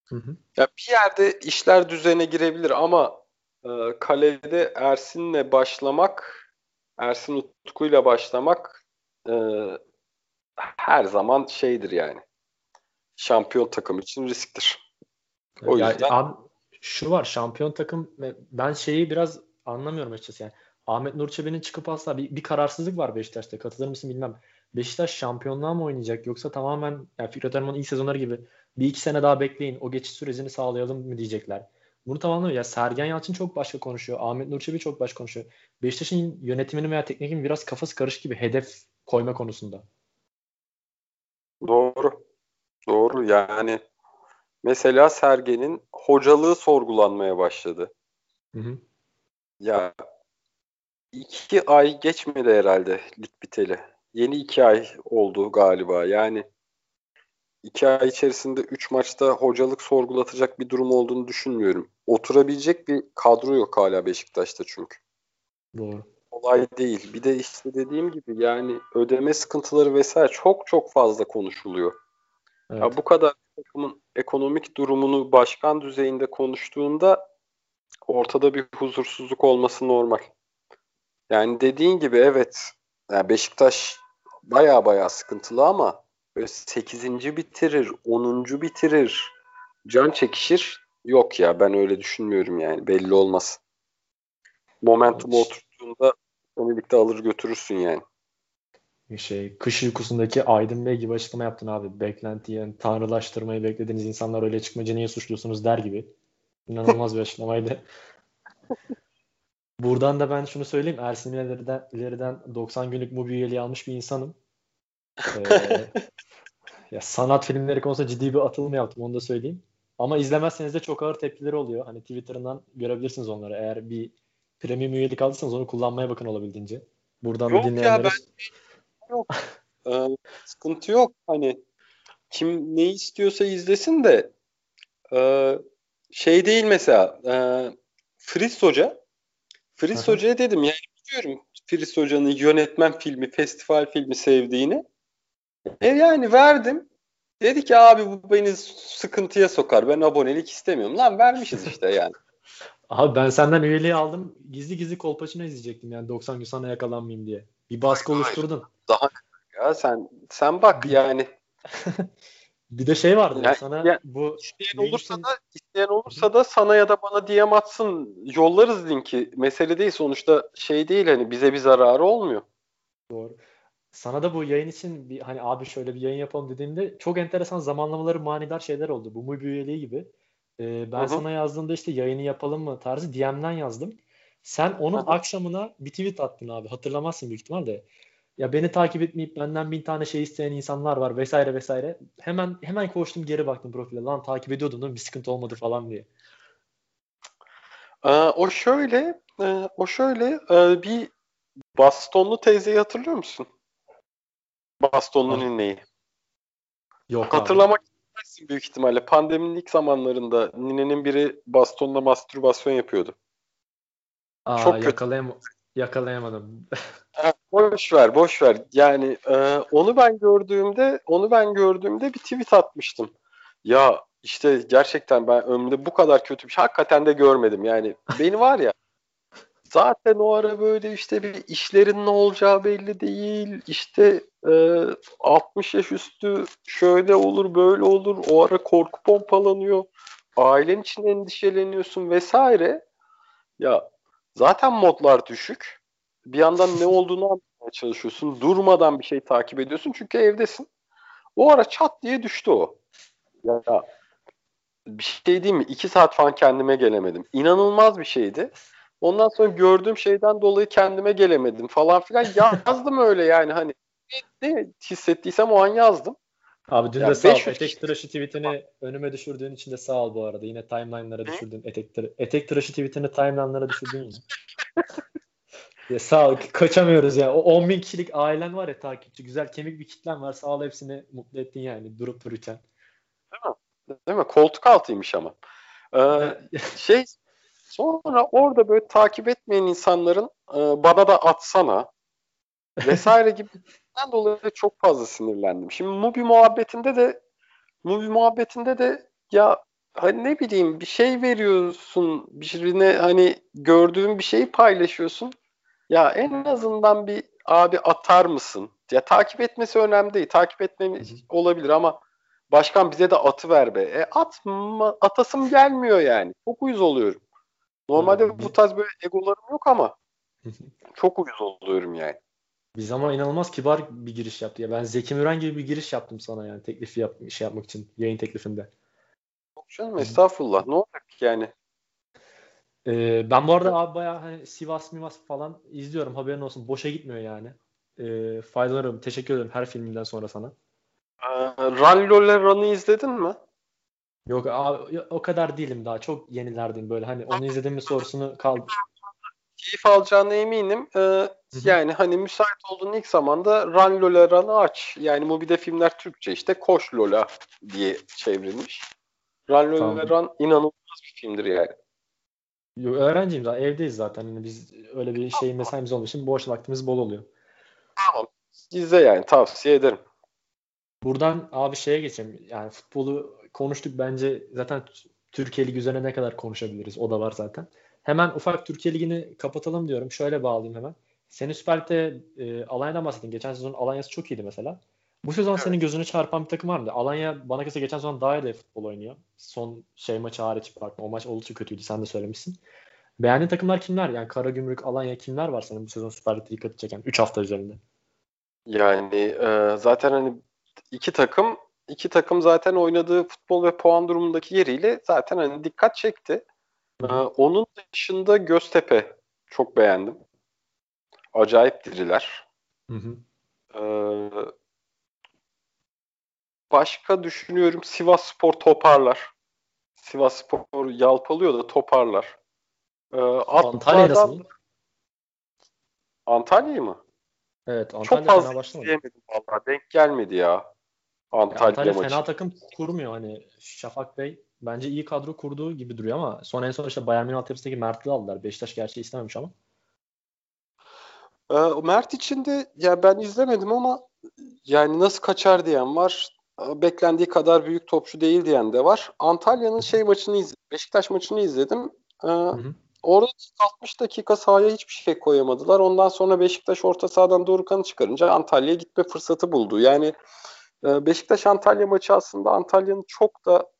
hı hı. Ya bir yerde işler düzene girebilir ama e, kalede Ersin'le başlamak Ersin Utku'yla başlamak e, her zaman şeydir yani. Şampiyon takım için risktir. O yani yüzden abi, şu var şampiyon takım ben şeyi biraz anlamıyorum açıkçası yani. Ahmet Nur Çebi'nin çıkıp asla bir, bir kararsızlık var Beşiktaş'ta. Katılır mısın bilmem. Beşiktaş şampiyonluğa mı oynayacak yoksa tamamen yani Fikret Erman'ın ilk sezonları gibi bir iki sene daha bekleyin o geçiş sürecini sağlayalım mı diyecekler. Bunu tamamlamıyor. Ya Sergen Yalçın çok başka konuşuyor. Ahmet Nur Çebi çok başka konuşuyor. Beşiktaş'ın yönetiminin veya teknikin biraz kafası karışık gibi hedef koyma konusunda. Doğru. Doğru yani Mesela Sergen'in hocalığı sorgulanmaya başladı. Hı hı. Ya iki ay geçmedi herhalde lig biteli. Yeni iki ay oldu galiba. Yani iki ay içerisinde üç maçta hocalık sorgulatacak bir durum olduğunu düşünmüyorum. Oturabilecek bir kadro yok hala Beşiktaş'ta çünkü. Doğru. Olay değil. Bir de işte dediğim gibi yani ödeme sıkıntıları vesaire çok çok fazla konuşuluyor. Evet. Ya bu kadar takımın ekonomik durumunu başkan düzeyinde konuştuğunda ortada bir huzursuzluk olması normal. Yani dediğin gibi evet yani Beşiktaş baya baya sıkıntılı ama böyle 8. bitirir, 10. bitirir, can çekişir. Yok ya ben öyle düşünmüyorum yani belli olmaz. Momentumu oturttuğunda birlikte alır götürürsün yani şey kış uykusundaki Aydın Bey gibi açıklama yaptın abi. Beklenti yani tanrılaştırmayı beklediğiniz insanlar öyle çıkmayınca niye suçluyorsunuz der gibi. İnanılmaz bir açıklamaydı. Buradan da ben şunu söyleyeyim. Ersin ileriden, ileriden 90 günlük Mubi üyeliği almış bir insanım. Ee, Ya sanat filmleri konusunda ciddi bir atılım yaptım onu da söyleyeyim. Ama izlemezseniz de çok ağır tepkileri oluyor. Hani Twitter'ından görebilirsiniz onları. Eğer bir premium üyelik aldıysanız onu kullanmaya bakın olabildiğince. Buradan yok. Ya ben... yok. Ee, sıkıntı yok. Hani kim ne istiyorsa izlesin de e, şey değil mesela e, Fritz Hoca Fritz Hoca'ya dedim yani biliyorum Fritz Hoca'nın yönetmen filmi, festival filmi sevdiğini. E yani verdim. Dedi ki abi bu beni sıkıntıya sokar. Ben abonelik istemiyorum. Lan vermişiz işte yani. abi ben senden üyeliği aldım. Gizli gizli Kolpaçino izleyecektim yani 90 gün sana yakalanmayayım diye. Bir baskı oluşturdun. Daha ya sen sen bak yani. bir de şey vardı yani, sana ya, bu isteyen olursa için... da isteyen olursa da sana ya da bana DM atsın yollarız linki. Mesele değil sonuçta şey değil hani bize bir zararı olmuyor. Doğru. Sana da bu yayın için bir hani abi şöyle bir yayın yapalım dediğimde çok enteresan zamanlamaları manidar şeyler oldu. Bu Mubi üyeliği gibi. Ee, ben Hı-hı. sana yazdığımda işte yayını yapalım mı tarzı DM'den yazdım. Sen onun Hı-hı. akşamına bir tweet attın abi. Hatırlamazsın büyük ihtimal de. Ya beni takip etmeyip benden bin tane şey isteyen insanlar var vesaire vesaire. Hemen hemen koştum geri baktım profile. Lan takip ediyordum değil mi? Bir sıkıntı olmadı falan diye. Ee, o şöyle e, o şöyle e, bir bastonlu teyzeyi hatırlıyor musun? Bastonlu ha. nineyi. Yok Hatırlamak abi. istemezsin büyük ihtimalle. Pandeminin ilk zamanlarında ninenin biri bastonla mastürbasyon yapıyordu. Aa, Çok yakalayam yakalayamadım. boş ver, boş ver. Yani e, onu ben gördüğümde, onu ben gördüğümde bir tweet atmıştım. Ya işte gerçekten ben ömrümde bu kadar kötü bir şey hakikaten de görmedim. Yani beni var ya zaten o ara böyle işte bir işlerin ne olacağı belli değil. İşte e, 60 yaş üstü şöyle olur böyle olur. O ara korku pompalanıyor. Ailen için endişeleniyorsun vesaire. Ya zaten modlar düşük. Bir yandan ne olduğunu anlamaya çalışıyorsun. Durmadan bir şey takip ediyorsun çünkü evdesin. O ara çat diye düştü o. Ya bir şey değil mi? İki saat falan kendime gelemedim. İnanılmaz bir şeydi. Ondan sonra gördüğüm şeyden dolayı kendime gelemedim falan filan. Yazdım öyle yani hani ne, hissettiysem o an yazdım. Abi dün ya de sağ ol. Etek tıraşı tweetini önüme düşürdüğün için de sağ ol bu arada. Yine timeline'lara düşürdün. Etek, tıra etek tıraşı tweetini timeline'lara düşürdün yine. ya sağ ol. Kaçamıyoruz ya. O 10 bin kişilik ailen var ya takipçi. Güzel kemik bir kitlen var. Sağ ol hepsini mutlu ettin yani durup dururken. Değil mi? Değil mi? Koltuk altıymış ama. Ee, şey Sonra orada böyle takip etmeyen insanların e, bana da atsana vesaire gibi dolayı çok fazla sinirlendim. Şimdi Mubi muhabbetinde de Mubi muhabbetinde de ya hani ne bileyim bir şey veriyorsun birine hani gördüğün bir şeyi paylaşıyorsun. Ya en azından bir abi atar mısın? Ya takip etmesi önemli değil. Takip etmemiz olabilir ama başkan bize de atı ver be. E atma, atasım gelmiyor yani. Çok uyuz oluyorum. Normalde bu tarz böyle egolarım yok ama çok uyuz oluyorum yani. Biz ama inanılmaz kibar bir giriş yaptı. Ya ben Zeki Müren gibi bir giriş yaptım sana yani teklifi yap şey yapmak için yayın teklifinde. Yok canım estağfurullah. Ne olacak yani? Ee, ben bu arada abi bayağı hani Sivas Mivas falan izliyorum. Haberin olsun. Boşa gitmiyor yani. Ee, faydalarım. Teşekkür ederim her filminden sonra sana. Ee, Run Lola Run'ı izledin mi? Yok abi, o kadar değilim daha. Çok yenilerdeyim böyle. Hani onu izledim mi sorusunu kaldı. Keyif alacağına eminim. Ee, yani hani müsait olduğun ilk zamanda Run Lola Run'ı aç. Yani Mubi'de filmler Türkçe işte Koş Lola diye çevrilmiş. Run Lola tamam. Run inanılmaz bir filmdir yani. Yo, öğrenciyim daha evdeyiz zaten. Yani biz öyle bir şey mesaimiz olduğu için boş vaktimiz bol oluyor. Tamam. İzle yani tavsiye ederim. Buradan abi şeye geçelim. Yani futbolu konuştuk bence zaten Türkiye Ligi üzerine ne kadar konuşabiliriz o da var zaten. Hemen ufak Türkiye Ligi'ni kapatalım diyorum. Şöyle bağlayayım hemen. Senin Süper Lig'de e, Alanya'dan bahsettin. Geçen sezon Alanya'sı çok iyiydi mesela. Bu sezon evet. senin gözünü çarpan bir takım var mı? Alanya bana kısa geçen sezon daha iyi de futbol oynuyor. Son şey maçı hariç bakma. O maç oldukça kötüydü. Sen de söylemişsin. Beğendiğin takımlar kimler? Yani Karagümrük, Alanya kimler var senin bu sezon Süper Lig'de dikkat çeken? 3 hafta üzerinde. Yani e, zaten hani iki takım iki takım zaten oynadığı futbol ve puan durumundaki yeriyle zaten hani dikkat çekti. Ee, onun dışında Göztepe çok beğendim. Acayip diriler. Hı hı. Ee, başka düşünüyorum Sivas Spor toparlar. Sivas Spor yalpalıyor da toparlar. Ee, Antalya nasıl? Antalya'yı mı? Evet Antalya Çok fazla izleyemedim valla. Denk gelmedi ya. Antalya, Antalya maçı. fena takım kurmuyor. Hani Şafak Bey bence iyi kadro kurduğu gibi duruyor ama son en son işte Bayern Münih altyapısındaki Mert'i aldılar. Beşiktaş gerçi istememiş ama. Ee, Mert için de ya ben izlemedim ama yani nasıl kaçar diyen var. Beklendiği kadar büyük topçu değil diyen de var. Antalya'nın şey maçını izledim. Beşiktaş maçını izledim. Ee, hı hı. Orada 60 dakika sahaya hiçbir şey koyamadılar. Ondan sonra Beşiktaş orta sahadan Dorukhan'ı çıkarınca Antalya'ya gitme fırsatı buldu. Yani e, Beşiktaş Antalya maçı aslında Antalya'nın çok da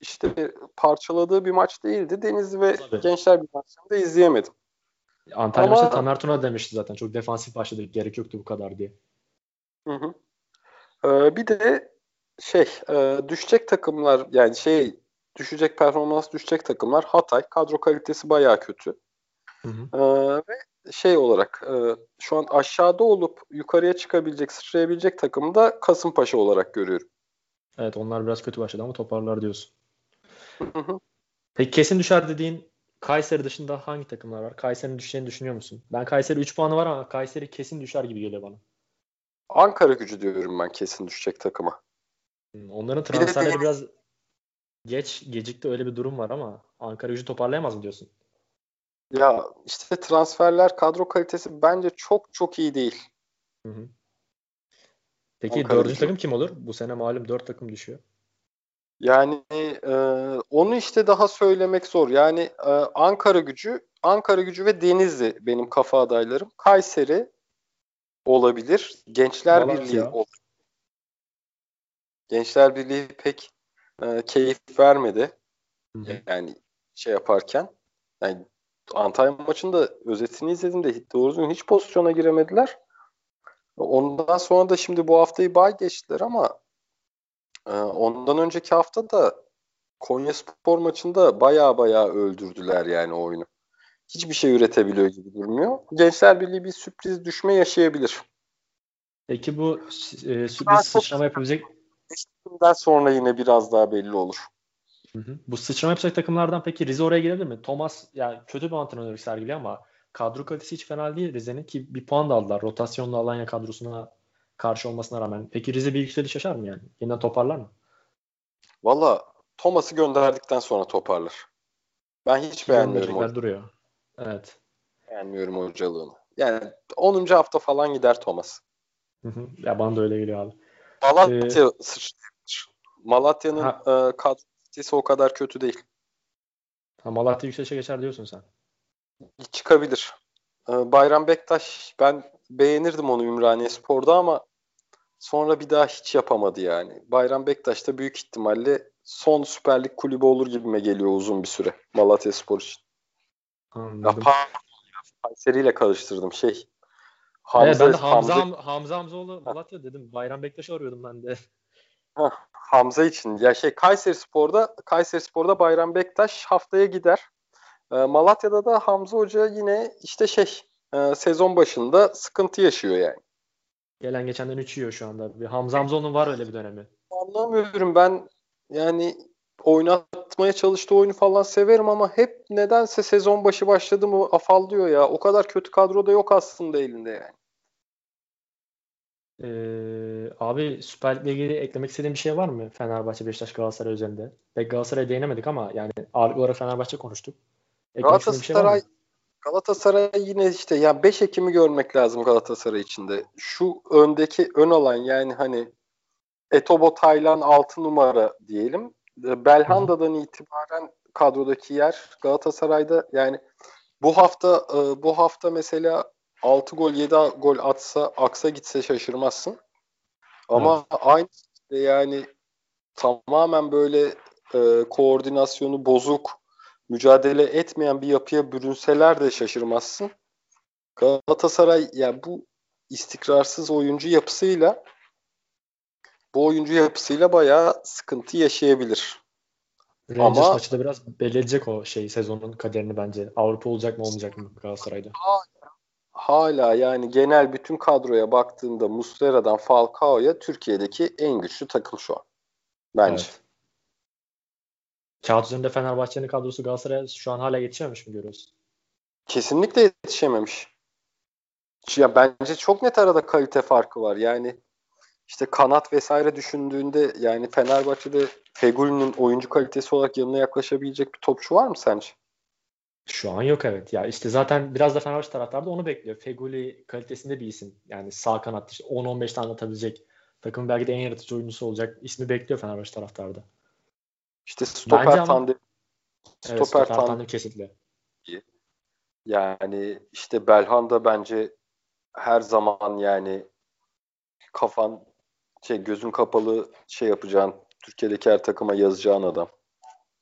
işte parçaladığı bir maç değildi. Denizli ve Tabii. Gençler bir maçını da izleyemedim. Antalya Ama... maçı Tamer Tuna demişti zaten. Çok defansif başladık. Gerek yoktu bu kadar diye. Hı hı. Ee, bir de şey e, düşecek takımlar yani şey düşecek performans düşecek takımlar Hatay kadro kalitesi baya kötü. Hı hı. Ee, ve şey olarak e, şu an aşağıda olup yukarıya çıkabilecek, sıçrayabilecek takımı da Kasımpaşa olarak görüyorum. Evet onlar biraz kötü başladı ama toparlar diyorsun. Hı hı. Peki kesin düşer dediğin Kayseri dışında hangi takımlar var? Kayseri'nin düşeceğini düşünüyor musun? Ben Kayseri 3 puanı var ama Kayseri kesin düşer gibi geliyor bana. Ankara gücü diyorum ben kesin düşecek takıma. Hmm, onların transferleri bir biraz geç gecikti öyle bir durum var ama Ankara gücü toparlayamaz mı diyorsun? Ya işte transferler kadro kalitesi bence çok çok iyi değil. Hı hı. Peki Ankara dördüncü gücü. takım kim olur? Bu sene malum dört takım düşüyor. Yani e, onu işte daha söylemek zor. Yani e, Ankara gücü, Ankara gücü ve Denizli benim kafa adaylarım. Kayseri olabilir. Gençler Malatya. Birliği olabilir. Gençler Birliği pek e, keyif vermedi. Hı-hı. Yani şey yaparken. Yani Antalya maçında özetini izledim de doğru düzgün hiç pozisyona giremediler. Ondan sonra da şimdi bu haftayı bay geçtiler ama ondan önceki hafta da Konya Spor maçında baya baya öldürdüler yani oyunu. Hiçbir şey üretebiliyor gibi durmuyor. Gençler Birliği bir sürpriz düşme yaşayabilir. Peki bu e, sürpriz sıçrama yapabilecek Bundan sonra yine biraz daha belli olur. Hı hı. Bu sıçrama yapacak takımlardan peki Rize oraya girebilir mi? Thomas yani kötü bir antrenörlük sergiliyor ama kadro kalitesi hiç fena değil Rize'nin ki bir puan da aldılar. Rotasyonlu Alanya kadrosuna karşı olmasına rağmen. Peki Rize bir yükseliş yaşar mı yani? Yeniden toparlar mı? Valla Thomas'ı gönderdikten sonra toparlar. Ben hiç beğenmiyorum. Hoca. duruyor. Evet. Beğenmiyorum hocalığını. Yani 10. hafta falan gider Thomas. Hı hı. Ya bana da öyle geliyor abi. Malatya ee, sıçrayabilir. Malatya'nın e, kadrosu o kadar kötü değil. Ha, Malatya yükselişe geçer diyorsun sen. Çıkabilir. E, Bayram Bektaş ben beğenirdim onu Ümraniye Spor'da ama sonra bir daha hiç yapamadı yani. Bayram Bektaş da büyük ihtimalle son Süper Lig kulübü olur gibime geliyor uzun bir süre Malatya Spor için. Anladım. Ya, Kayseri ile karıştırdım şey. Hamza, evet, ben de Hamza, Hamza, Hamza Hamzoğlu Malatya dedim. Bayram Bektaş'ı arıyordum ben de. Heh, Hamza için. Ya şey Kayseri Spor'da Kayseri Spor'da Bayram Bektaş haftaya gider. E, Malatya'da da Hamza Hoca yine işte şey e, sezon başında sıkıntı yaşıyor yani. Gelen geçenden 3 yiyor şu anda. Bir Hamza Hamzoğlu'nun var öyle bir dönemi. Anlamıyorum ben yani oynatmaya çalıştığı oyunu falan severim ama hep nedense sezon başı başladı mı afallıyor ya. O kadar kötü kadroda yok aslında elinde yani. Ee, abi Süper Lig'le ilgili eklemek istediğin bir şey var mı Fenerbahçe, Beşiktaş, Galatasaray üzerinde? Pek Galatasaray'a değinemedik ama yani ağırlıklı olarak Fenerbahçe konuştuk. Eklemek Galatasaray şey Galatasaray yine işte ya 5 Ekim'i görmek lazım Galatasaray içinde. Şu öndeki ön alan yani hani Etobo Taylan 6 numara diyelim. Belhanda'dan itibaren kadrodaki yer Galatasaray'da yani bu hafta e, bu hafta mesela 6 gol 7 gol atsa aksa gitse şaşırmazsın. Ama evet. aynı yani tamamen böyle e, koordinasyonu bozuk, mücadele etmeyen bir yapıya bürünseler de şaşırmazsın. Galatasaray yani bu istikrarsız oyuncu yapısıyla bu oyuncu yapısıyla bayağı sıkıntı yaşayabilir. Rangers Ama, maçı da biraz belirleyecek o şey sezonun kaderini bence. Avrupa olacak mı olmayacak mı Galatasaray'da? hala yani genel bütün kadroya baktığında Muslera'dan Falcao'ya Türkiye'deki en güçlü takım şu an. Bence. Evet. Kağıt üzerinde Fenerbahçe'nin kadrosu Galatasaray'a şu an hala yetişememiş mi görüyorsun? Kesinlikle yetişememiş. Ya bence çok net arada kalite farkı var. Yani işte kanat vesaire düşündüğünde yani Fenerbahçe'de Fegüli'nin oyuncu kalitesi olarak yanına yaklaşabilecek bir topçu var mı sence? Şu an yok evet. Ya işte zaten biraz da Fenerbahçe taraftarı da onu bekliyor. Feguli kalitesinde bir isim. Yani sağ kanat işte 10-15 tane atabilecek. Takım belki de en yaratıcı oyuncusu olacak. İsmi bekliyor Fenerbahçe taraftarı da. İşte stoper tandem stoper, evet, stoper tandem, tandem kesinlikle. Yani işte Belhanda bence her zaman yani kafan şey gözün kapalı şey yapacağın Türkiye'deki her takıma yazacağın adam.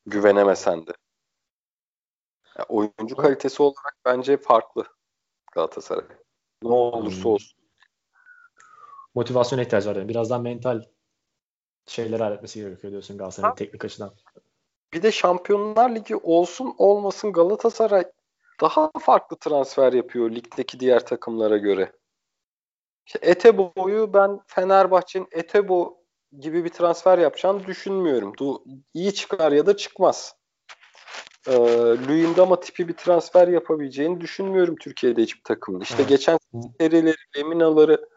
Güvenemesen de. Yani oyuncu kalitesi olarak bence farklı Galatasaray. Ne olursa hmm. olsun. Motivasyon ihtiyacı var. Yani. Birazdan mental şeyleri halletmesi gerekiyor diyorsun Galatasaray'ın teknik açıdan. Bir de Şampiyonlar Ligi olsun olmasın Galatasaray daha farklı transfer yapıyor ligdeki diğer takımlara göre. İşte Etebo'yu ben Fenerbahçe'nin Etebo gibi bir transfer yapacağını düşünmüyorum. Du iyi çıkar ya da çıkmaz. Ee, Luyendama tipi bir transfer yapabileceğini düşünmüyorum Türkiye'de hiçbir takımın. İşte evet. geçen serileri, Leminaları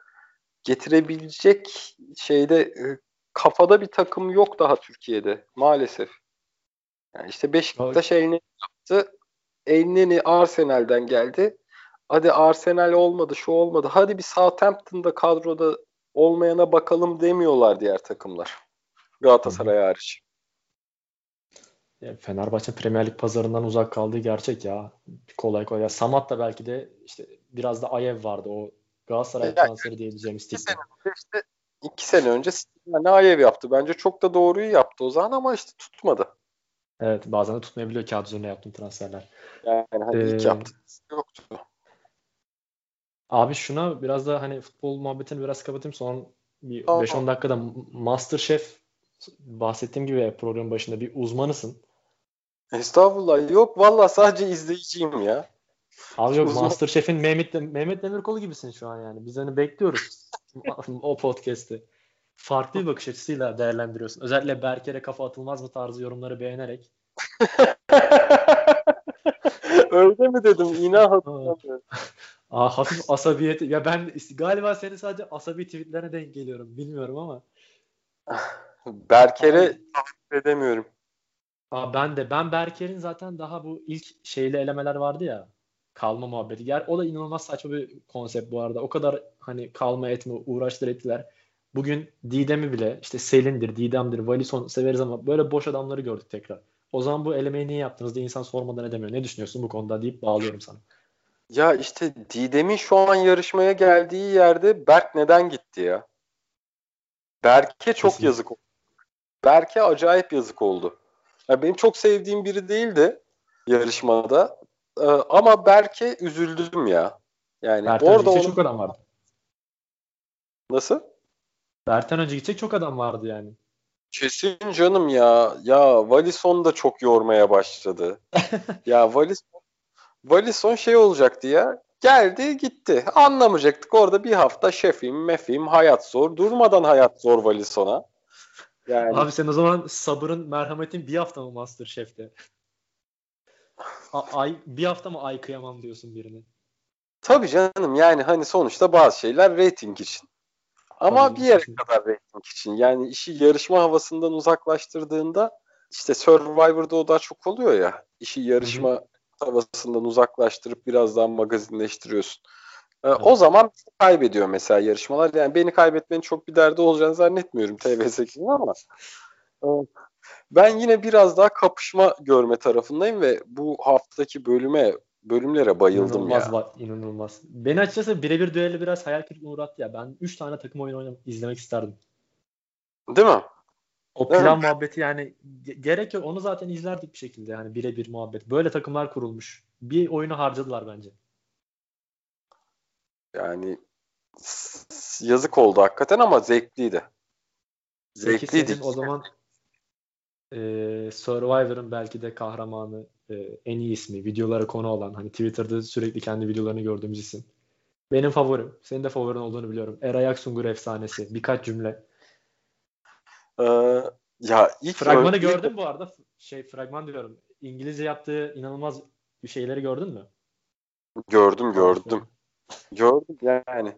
getirebilecek şeyde e, kafada bir takım yok daha Türkiye'de maalesef. Yani işte Beşiktaş elini yaptı. Elneni Arsenal'den geldi. Hadi Arsenal olmadı, şu olmadı. Hadi bir Southampton'da kadroda olmayana bakalım demiyorlar diğer takımlar. Galatasaray hariç. Ya Fenerbahçe Premier Lig pazarından uzak kaldığı gerçek ya. Kolay kolay. Ya Samat da belki de işte biraz da Ayev vardı o Galatasaray yani, transferi diyebileceğimiz önce işte iki sene önce ne Ayev yaptı. Bence çok da doğruyu yaptı o zaman ama işte tutmadı. Evet bazen de tutmayabiliyor kağıt üzerine yaptığım transferler. Yani hani ee, ilk yaptı yoktu. Abi şuna biraz da hani futbol muhabbetini biraz kapatayım. Son bir 5-10 dakikada Masterchef bahsettiğim gibi programın başında bir uzmanısın. Estağfurullah. Yok valla sadece izleyiciyim ya. Abi yok Uzman... Masterchef'in Mehmet, Mehmet Demirkolu gibisin şu an yani. Biz hani bekliyoruz o podcast'i. Farklı bir bakış açısıyla değerlendiriyorsun. Özellikle Berker'e kafa atılmaz mı tarzı yorumları beğenerek. Öyle mi dedim? İnan hatırlamıyorum. Aa, hafif asabiyet. Ya ben galiba seni sadece asabi tweetlerine denk geliyorum. Bilmiyorum ama. Berker'e takip edemiyorum. Aa, ben de. Ben Berker'in zaten daha bu ilk şeyli elemeler vardı ya. Kalma muhabbeti. Ger o da inanılmaz saçma bir konsept bu arada. O kadar hani kalma etme uğraştır ettiler. Bugün Didem'i bile işte Selin'dir, Didem'dir, Valison severiz ama böyle boş adamları gördük tekrar. O zaman bu elemeyi niye yaptınız diye insan sormadan edemiyor. Ne düşünüyorsun bu konuda deyip bağlıyorum sana. Ya işte Didem'in şu an yarışmaya geldiği yerde Berk neden gitti ya? Berk'e çok Kesinlikle. yazık oldu. Berk'e acayip yazık oldu. Ya benim çok sevdiğim biri değildi yarışmada. Ee, ama Berk'e üzüldüm ya. Yani Berk'ten orada onun... çok adam vardı. Nasıl? Berk'ten önce gidecek çok adam vardı yani. Kesin canım ya. Ya Valison da çok yormaya başladı. ya Valison Valison şey olacaktı ya. Geldi gitti. Anlamayacaktık. Orada bir hafta şefim, mefim, hayat zor. Durmadan hayat zor Valison'a. Yani... Abi sen o zaman sabırın, merhametin bir hafta mı Master Chef'te? Ay, bir hafta mı ay kıyamam diyorsun birine? Tabii canım yani hani sonuçta bazı şeyler rating için. Ama Tabii bir yere için. kadar rating için. Yani işi yarışma havasından uzaklaştırdığında işte Survivor'da o daha çok oluyor ya. İşi yarışma Hı-hı havasından uzaklaştırıp biraz daha magazinleştiriyorsun. Ee, evet. O zaman kaybediyor mesela yarışmalar. Yani beni kaybetmenin çok bir derdi olacağını zannetmiyorum TV8'in ama e, ben yine biraz daha kapışma görme tarafındayım ve bu haftaki bölüme bölümlere bayıldım inanılmaz ya. Var, inanılmaz. Beni açıkçası birebir düelli biraz hayal kırıklığına uğrattı ya. Ben 3 tane takım oyunu oynamak, izlemek isterdim. Değil mi? O plan evet. muhabbeti yani gerek yok. Onu zaten izlerdik bir şekilde yani birebir muhabbet. Böyle takımlar kurulmuş. Bir oyunu harcadılar bence. Yani yazık oldu hakikaten ama zevkliydi. Zevkliydi. o zaman e, Survivor'ın belki de kahramanı e, en iyi ismi. Videolara konu olan hani Twitter'da sürekli kendi videolarını gördüğümüz isim. Benim favorim. Senin de favorin olduğunu biliyorum. Eray Aksungur efsanesi. Birkaç cümle. Ee, Ya ilk fragmanı ön... gördün bu arada. Şey fragman diyorum. İngilizce yaptığı inanılmaz bir şeyleri gördün mü? Gördüm gördüm. gördüm yani.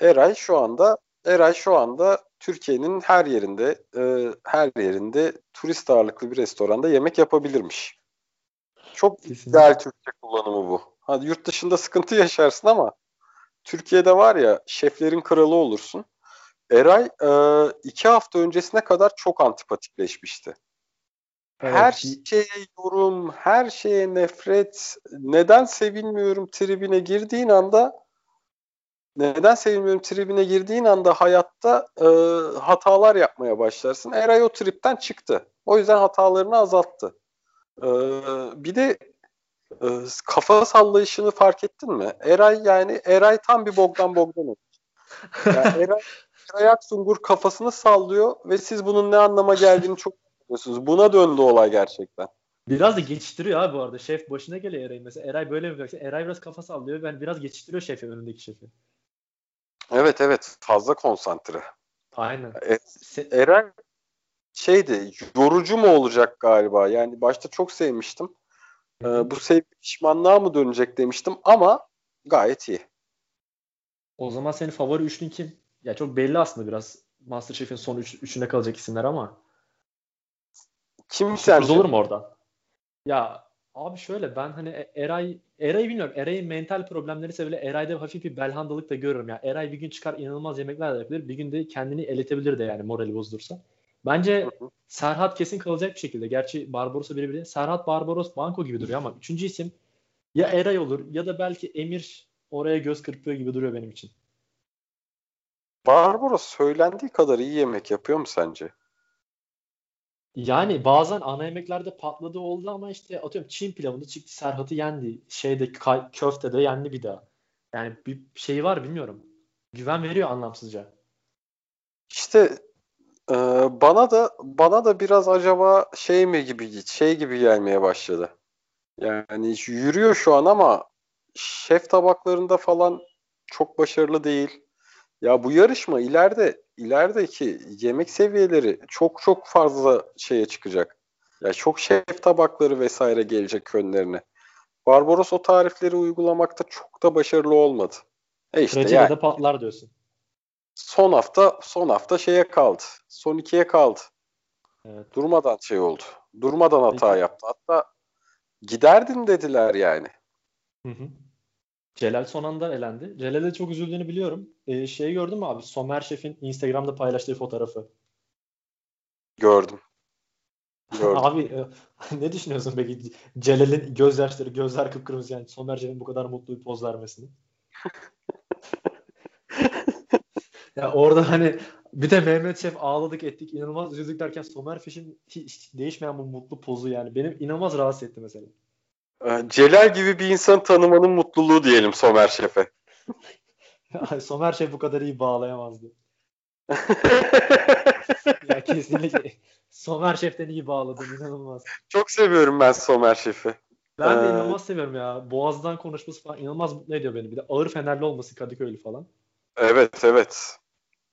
Eray şu anda Eray şu anda Türkiye'nin her yerinde e, her yerinde turist ağırlıklı bir restoranda yemek yapabilirmiş. Çok Kesinlikle. ideal Türkçe kullanımı bu. Hadi yurt dışında sıkıntı yaşarsın ama Türkiye'de var ya şeflerin kralı olursun. Eray e, iki hafta öncesine kadar çok antipatikleşmişti. Evet. Her şeye yorum, her şeye nefret, neden sevilmiyorum tribine girdiğin anda neden sevilmiyorum tribine girdiğin anda hayatta e, hatalar yapmaya başlarsın. Eray o tripten çıktı. O yüzden hatalarını azalttı. E, bir de e, kafa sallayışını fark ettin mi? Eray yani Eray tam bir Bogdan Bogdan. Yani Eray, Eray Aksungur kafasını sallıyor ve siz bunun ne anlama geldiğini çok biliyorsunuz. Buna döndü olay gerçekten. Biraz da geçiştiriyor abi bu arada. Şef başına geliyor Eray mesela. Eray böyle mi Eray biraz kafa sallıyor. Ben biraz geçiştiriyor şefi önündeki şefi. Evet evet fazla konsantre. Aynen. E, Eren şeydi yorucu mu olacak galiba? Yani başta çok sevmiştim. Ee, bu sevgi pişmanlığa mı dönecek demiştim ama gayet iyi. O zaman senin favori üçlün kim? Ya çok belli aslında biraz Masterchef'in son üç, üçüne kalacak isimler ama. Kim sence? olur mu orada? Ya Abi şöyle ben hani e, Eray Eray'ı bilmiyorum. Eray'ın mental problemleri sebebiyle Eray'da hafif bir belhandalık da görüyorum. Yani Eray bir gün çıkar inanılmaz yemekler de yapabilir. Bir gün de kendini eletebilir de yani morali bozulursa. Bence Serhat kesin kalacak bir şekilde. Gerçi Barbaros'a birebir Serhat Barbaros Banko gibi duruyor ama üçüncü isim ya Eray olur ya da belki Emir oraya göz kırpıyor gibi duruyor benim için. Barbaros söylendiği kadar iyi yemek yapıyor mu sence? Yani bazen ana yemeklerde patladı oldu ama işte atıyorum Çin pilavında çıktı Serhat'ı yendi. Şeyde köftede yendi bir daha. Yani bir şey var bilmiyorum. Güven veriyor anlamsızca. İşte e, bana da bana da biraz acaba şey mi gibi şey gibi gelmeye başladı. Yani yürüyor şu an ama şef tabaklarında falan çok başarılı değil. Ya bu yarışma ileride ilerideki yemek seviyeleri çok çok fazla şeye çıkacak. Ya çok şef tabakları vesaire gelecek önlerine. Barbaros o tarifleri uygulamakta çok da başarılı olmadı. E işte Recep'e yani, de patlar diyorsun. Son hafta son hafta şeye kaldı. Son ikiye kaldı. Evet. Durmadan şey oldu. Durmadan hata Peki. yaptı. Hatta giderdin dediler yani. Hı hı. Celal son anda elendi. Celal'e çok üzüldüğünü biliyorum. Ee, şeyi gördün mü abi? Somer Şef'in Instagram'da paylaştığı fotoğrafı. Gördüm. Gördüm. abi e, ne düşünüyorsun peki Celal'in gözyaşları, gözler kıpkırmızı yani Somer Şef'in bu kadar mutlu bir poz vermesini? ya orada hani bir de Mehmet Şef ağladık ettik inanılmaz üzüldük derken Somer Şef'in hiç değişmeyen bu mutlu pozu yani benim inanılmaz rahatsız etti mesela. Ee, Celal gibi bir insan tanımanın mutluluğu diyelim Somer Şef'e. Somer Şef bu kadar iyi bağlayamazdı. ya kesinlikle Somer Şef'ten iyi bağladı inanılmaz. Çok seviyorum ben Somer Şef'i. Ben de ee... inanılmaz seviyorum ya. Boğaz'dan konuşması falan inanılmaz mutlu ediyor beni. Bir de ağır Fenerli olması Kadıköylü falan. Evet evet.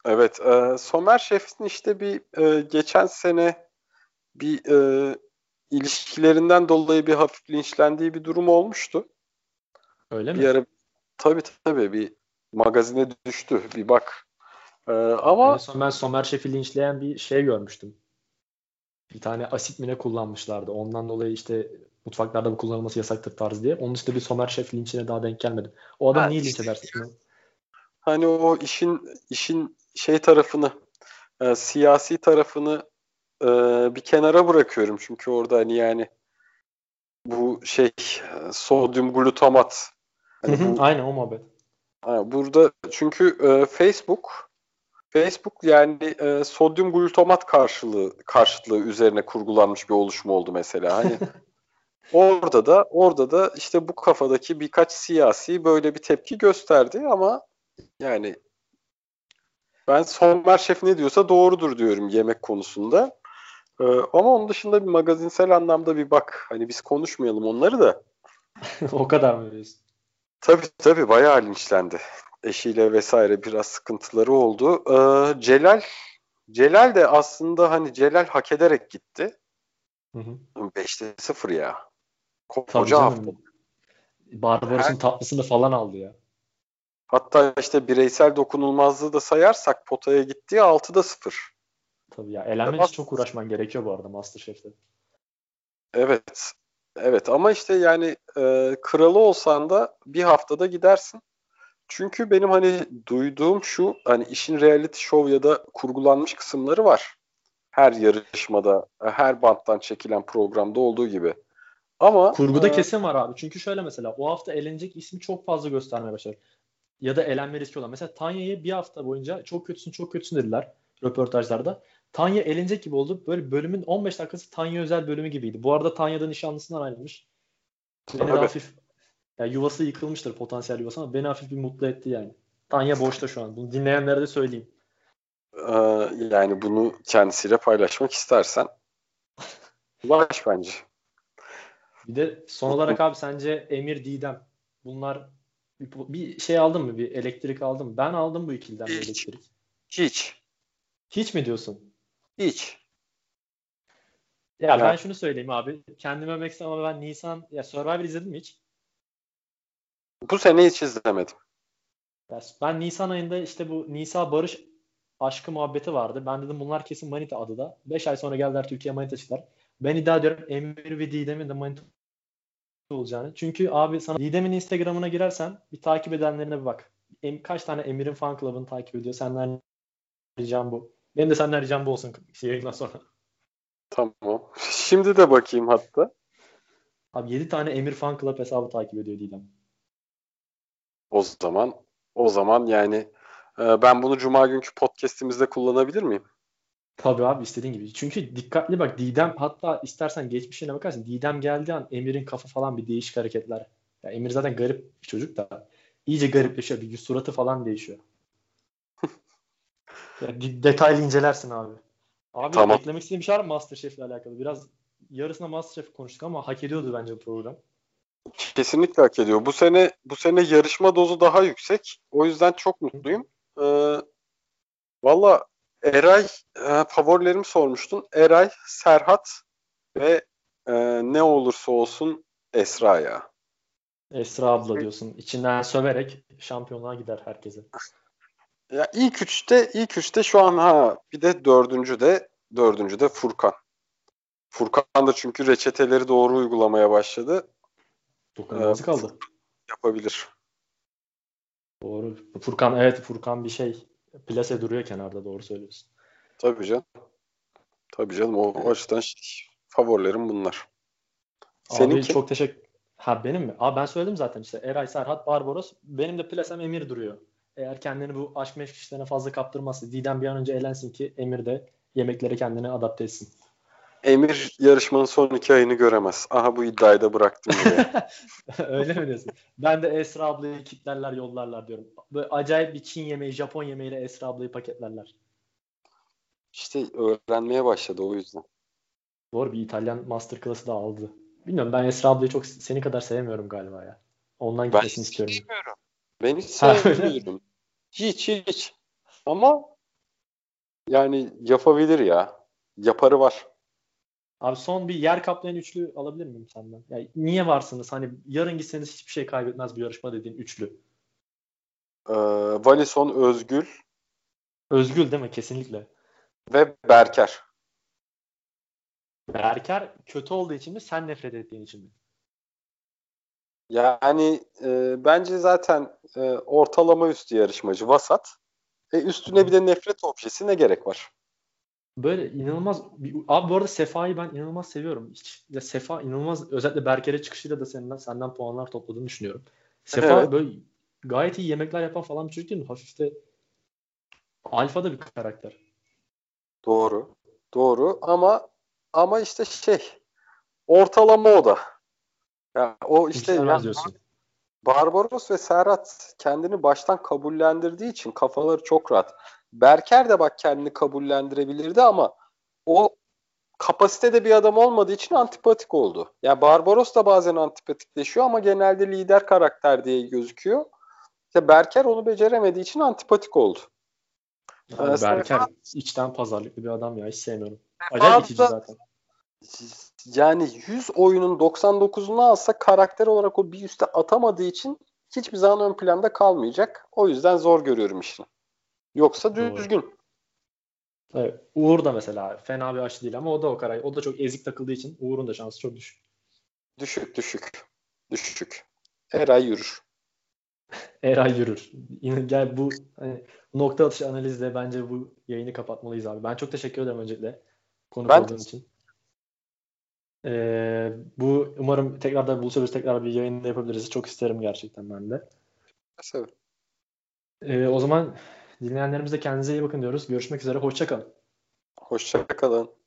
Evet. E, Somer Şef'in işte bir e, geçen sene bir e, ilişkilerinden dolayı bir hafif linçlendiği bir durum olmuştu. Öyle bir mi? Ara, tabii tabii bir magazine düştü. Bir bak. Ee, ama en son ben Somer Şef'i linçleyen bir şey görmüştüm. Bir tane asit mi ne kullanmışlardı. Ondan dolayı işte mutfaklarda bu kullanılması yasaktır tarzı diye. Onun üstünde bir Somer Şef linçine daha denk gelmedim. O adam ha, niye linç edersin? Hani o işin işin şey tarafını e, siyasi tarafını e, bir kenara bırakıyorum. Çünkü orada hani yani bu şey sodyum glutamat. Hani bu, Aynen o muhabbet. burada çünkü e, Facebook Facebook yani e, sodyum glutamat karşılığı karşıtlığı üzerine kurgulanmış bir oluşum oldu mesela. Hani orada da orada da işte bu kafadaki birkaç siyasi böyle bir tepki gösterdi ama yani ben Somer Şef ne diyorsa doğrudur diyorum yemek konusunda. Ee, ama onun dışında bir magazinsel anlamda bir bak. Hani biz konuşmayalım onları da. o kadar mı diyorsun? Tabii tabii bayağı linçlendi. Eşiyle vesaire biraz sıkıntıları oldu. Ee, Celal Celal de aslında hani Celal hak ederek gitti. Hı hı. 5'te 0 ya. Koca hafta. Barbaros'un Her- tatlısını falan aldı ya. Hatta işte bireysel dokunulmazlığı da sayarsak potaya gitti 6'da 0. Tabii ya. Elenmek için çok uğraşman gerekiyor bu arada Masterchef'te. Evet. Evet ama işte yani e, kralı olsan da bir haftada gidersin. Çünkü benim hani duyduğum şu hani işin reality show ya da kurgulanmış kısımları var. Her yarışmada, her banttan çekilen programda olduğu gibi. Ama Kurguda e, kesin var abi. Çünkü şöyle mesela o hafta elenecek ismi çok fazla göstermeye başladı. Ya da elenme riski olan. Mesela Tanya'yı bir hafta boyunca çok kötüsün çok kötüsün dediler röportajlarda. Tanya elenecek gibi oldu. Böyle bölümün 15 dakikası Tanya özel bölümü gibiydi. Bu arada Tanya da nişanlısından ayrılmış. Beni hafif ya yuvası yıkılmıştır potansiyel yuvası ama beni hafif bir mutlu etti yani. Tanya boşta şu an. Bunu dinleyenlere de söyleyeyim. e, yani bunu kendisiyle paylaşmak istersen ulaş bence. Bir de son olarak abi sence Emir Didem bunlar bir, bir şey aldın mı? Bir elektrik aldın mı? Ben aldım bu ikiliden bir elektrik. Hiç. Hiç mi diyorsun? Hiç. Ya Ya. ben şunu söyleyeyim abi. Kendime övmek ama ben Nisan ya Survivor izledim mi hiç? Bu sene hiç izlemedim. Ya ben Nisan ayında işte bu Nisa Barış aşkı muhabbeti vardı. Ben dedim bunlar kesin Manita adı da. 5 ay sonra geldiler Türkiye Manita çıktılar. Ben iddia ediyorum Emir ve Didem'in de Manita olacağını. Çünkü abi sana Didem'in Instagram'ına girersen bir takip edenlerine bir bak. Em, kaç tane Emir'in fan club'ını takip ediyor. Senden ricam bu. Benim de senden ricam bu olsun şey yayından sonra. Tamam. Şimdi de bakayım hatta. Abi 7 tane Emir fan club hesabı takip ediyor Didem. O zaman o zaman yani e, ben bunu cuma günkü podcast'imizde kullanabilir miyim? Tabii abi istediğin gibi. Çünkü dikkatli bak Didem hatta istersen geçmişine bakarsın. Didem geldiği an Emir'in kafa falan bir değişik hareketler. Ya Emir zaten garip bir çocuk da iyice garipleşiyor. Bir suratı falan değişiyor. Ya de- detaylı incelersin abi. Abi Tamam. eklemek istediğim bir şey var mı Masterchef'le alakalı? Biraz yarısına Masterchef konuştuk ama hak ediyordu bence bu program. Kesinlikle hak ediyor. Bu sene bu sene yarışma dozu daha yüksek. O yüzden çok mutluyum. Ee, Valla Eray e, favorilerimi sormuştun. Eray, Serhat ve e, ne olursa olsun Esra ya. Esra abla diyorsun. İçinden söverek şampiyonluğa gider herkese. Ya ilk üçte ilk üçte şu an ha bir de dördüncü de dördüncü de Furkan. Furkan da çünkü reçeteleri doğru uygulamaya başladı. Dokunulmazı Evet. kaldı. Yapabilir. Doğru. Furkan evet Furkan bir şey plase duruyor kenarda doğru söylüyorsun. Tabii canım. Tabii canım. O, o açıdan şey, favorilerim bunlar. Senin çok teşekkür. Ha benim mi? Abi ben söyledim zaten işte Eray Serhat Barbaros. Benim de plasem Emir duruyor. Eğer kendini bu aşk meşk işlerine fazla kaptırmazsa Didem bir an önce elensin ki Emir de yemeklere kendini adapte etsin. Emir yarışmanın son iki ayını göremez. Aha bu iddiayı da bıraktım. Öyle mi diyorsun? Ben de Esra ablayı kitlerler yollarlar diyorum. Böyle acayip bir Çin yemeği, Japon yemeğiyle Esra ablayı paketlerler. işte öğrenmeye başladı o yüzden. Doğru bir İtalyan masterclass'ı da aldı. Bilmiyorum ben Esra ablayı çok seni kadar sevmiyorum galiba ya. Ondan Ben gitmesini istiyorum. sevmiyorum. Ben hiç sevmiyorum. hiç hiç. Ama yani yapabilir ya. Yaparı var. Abi son bir yer kaplayan üçlü alabilir miyim senden? Yani niye varsınız? Hani yarın gitseniz hiçbir şey kaybetmez bir yarışma dediğin üçlü. Ee, Valison, Özgül Özgül değil mi? Kesinlikle. ve Berker. Berker kötü olduğu için mi? Sen nefret ettiğin için mi? Yani e, bence zaten e, ortalama üstü yarışmacı vasat. E, üstüne bir de nefret objesi ne gerek var? Böyle inanılmaz bir- abi bu arada Sefa'yı ben inanılmaz seviyorum. Hiç, ya Sefa inanılmaz özellikle Berker'e çıkışıyla da senden senden puanlar topladığını düşünüyorum. Sefa Evet. böyle gayet iyi yemekler yapan falan bir çocuk değil mi? Hafif de alfa da bir karakter. Doğru. Doğru ama ama işte şey ortalama o da. Ya o işte İstemez ya diyorsun. Barbaros ve Serhat kendini baştan kabullendirdiği için kafaları çok rahat. Berker de bak kendini kabullendirebilirdi ama o kapasitede bir adam olmadığı için antipatik oldu. Ya Barbaros da bazen antipatikleşiyor ama genelde lider karakter diye gözüküyor. İşte Berker onu beceremediği için antipatik oldu. Abi Berker içten pazarlıklı bir adam ya hiç sevmiyorum. Acayip itici zaten. Yani 100 oyunun 99'unu alsa karakter olarak o bir üste atamadığı için hiçbir zaman ön planda kalmayacak. O yüzden zor görüyorum işini. Yoksa düzgün. Doğru. Evet, Uğur da mesela fena bir aşçı değil ama o da o karar. O da çok ezik takıldığı için Uğur'un da şansı çok düşük. Düşük düşük. Düşük. Eray yürür. Eray yürür. Gel bu hani, nokta atışı analizle bence bu yayını kapatmalıyız abi. Ben çok teşekkür ederim öncelikle konuk ben olduğun için. Ee, bu umarım tekrar da buluşuruz. Tekrar bir yayında yapabiliriz. Çok isterim gerçekten ben de. Evet. Ee, o zaman dinleyenlerimize kendinize iyi bakın diyoruz. Görüşmek üzere. Hoşçakalın. Hoşçakalın.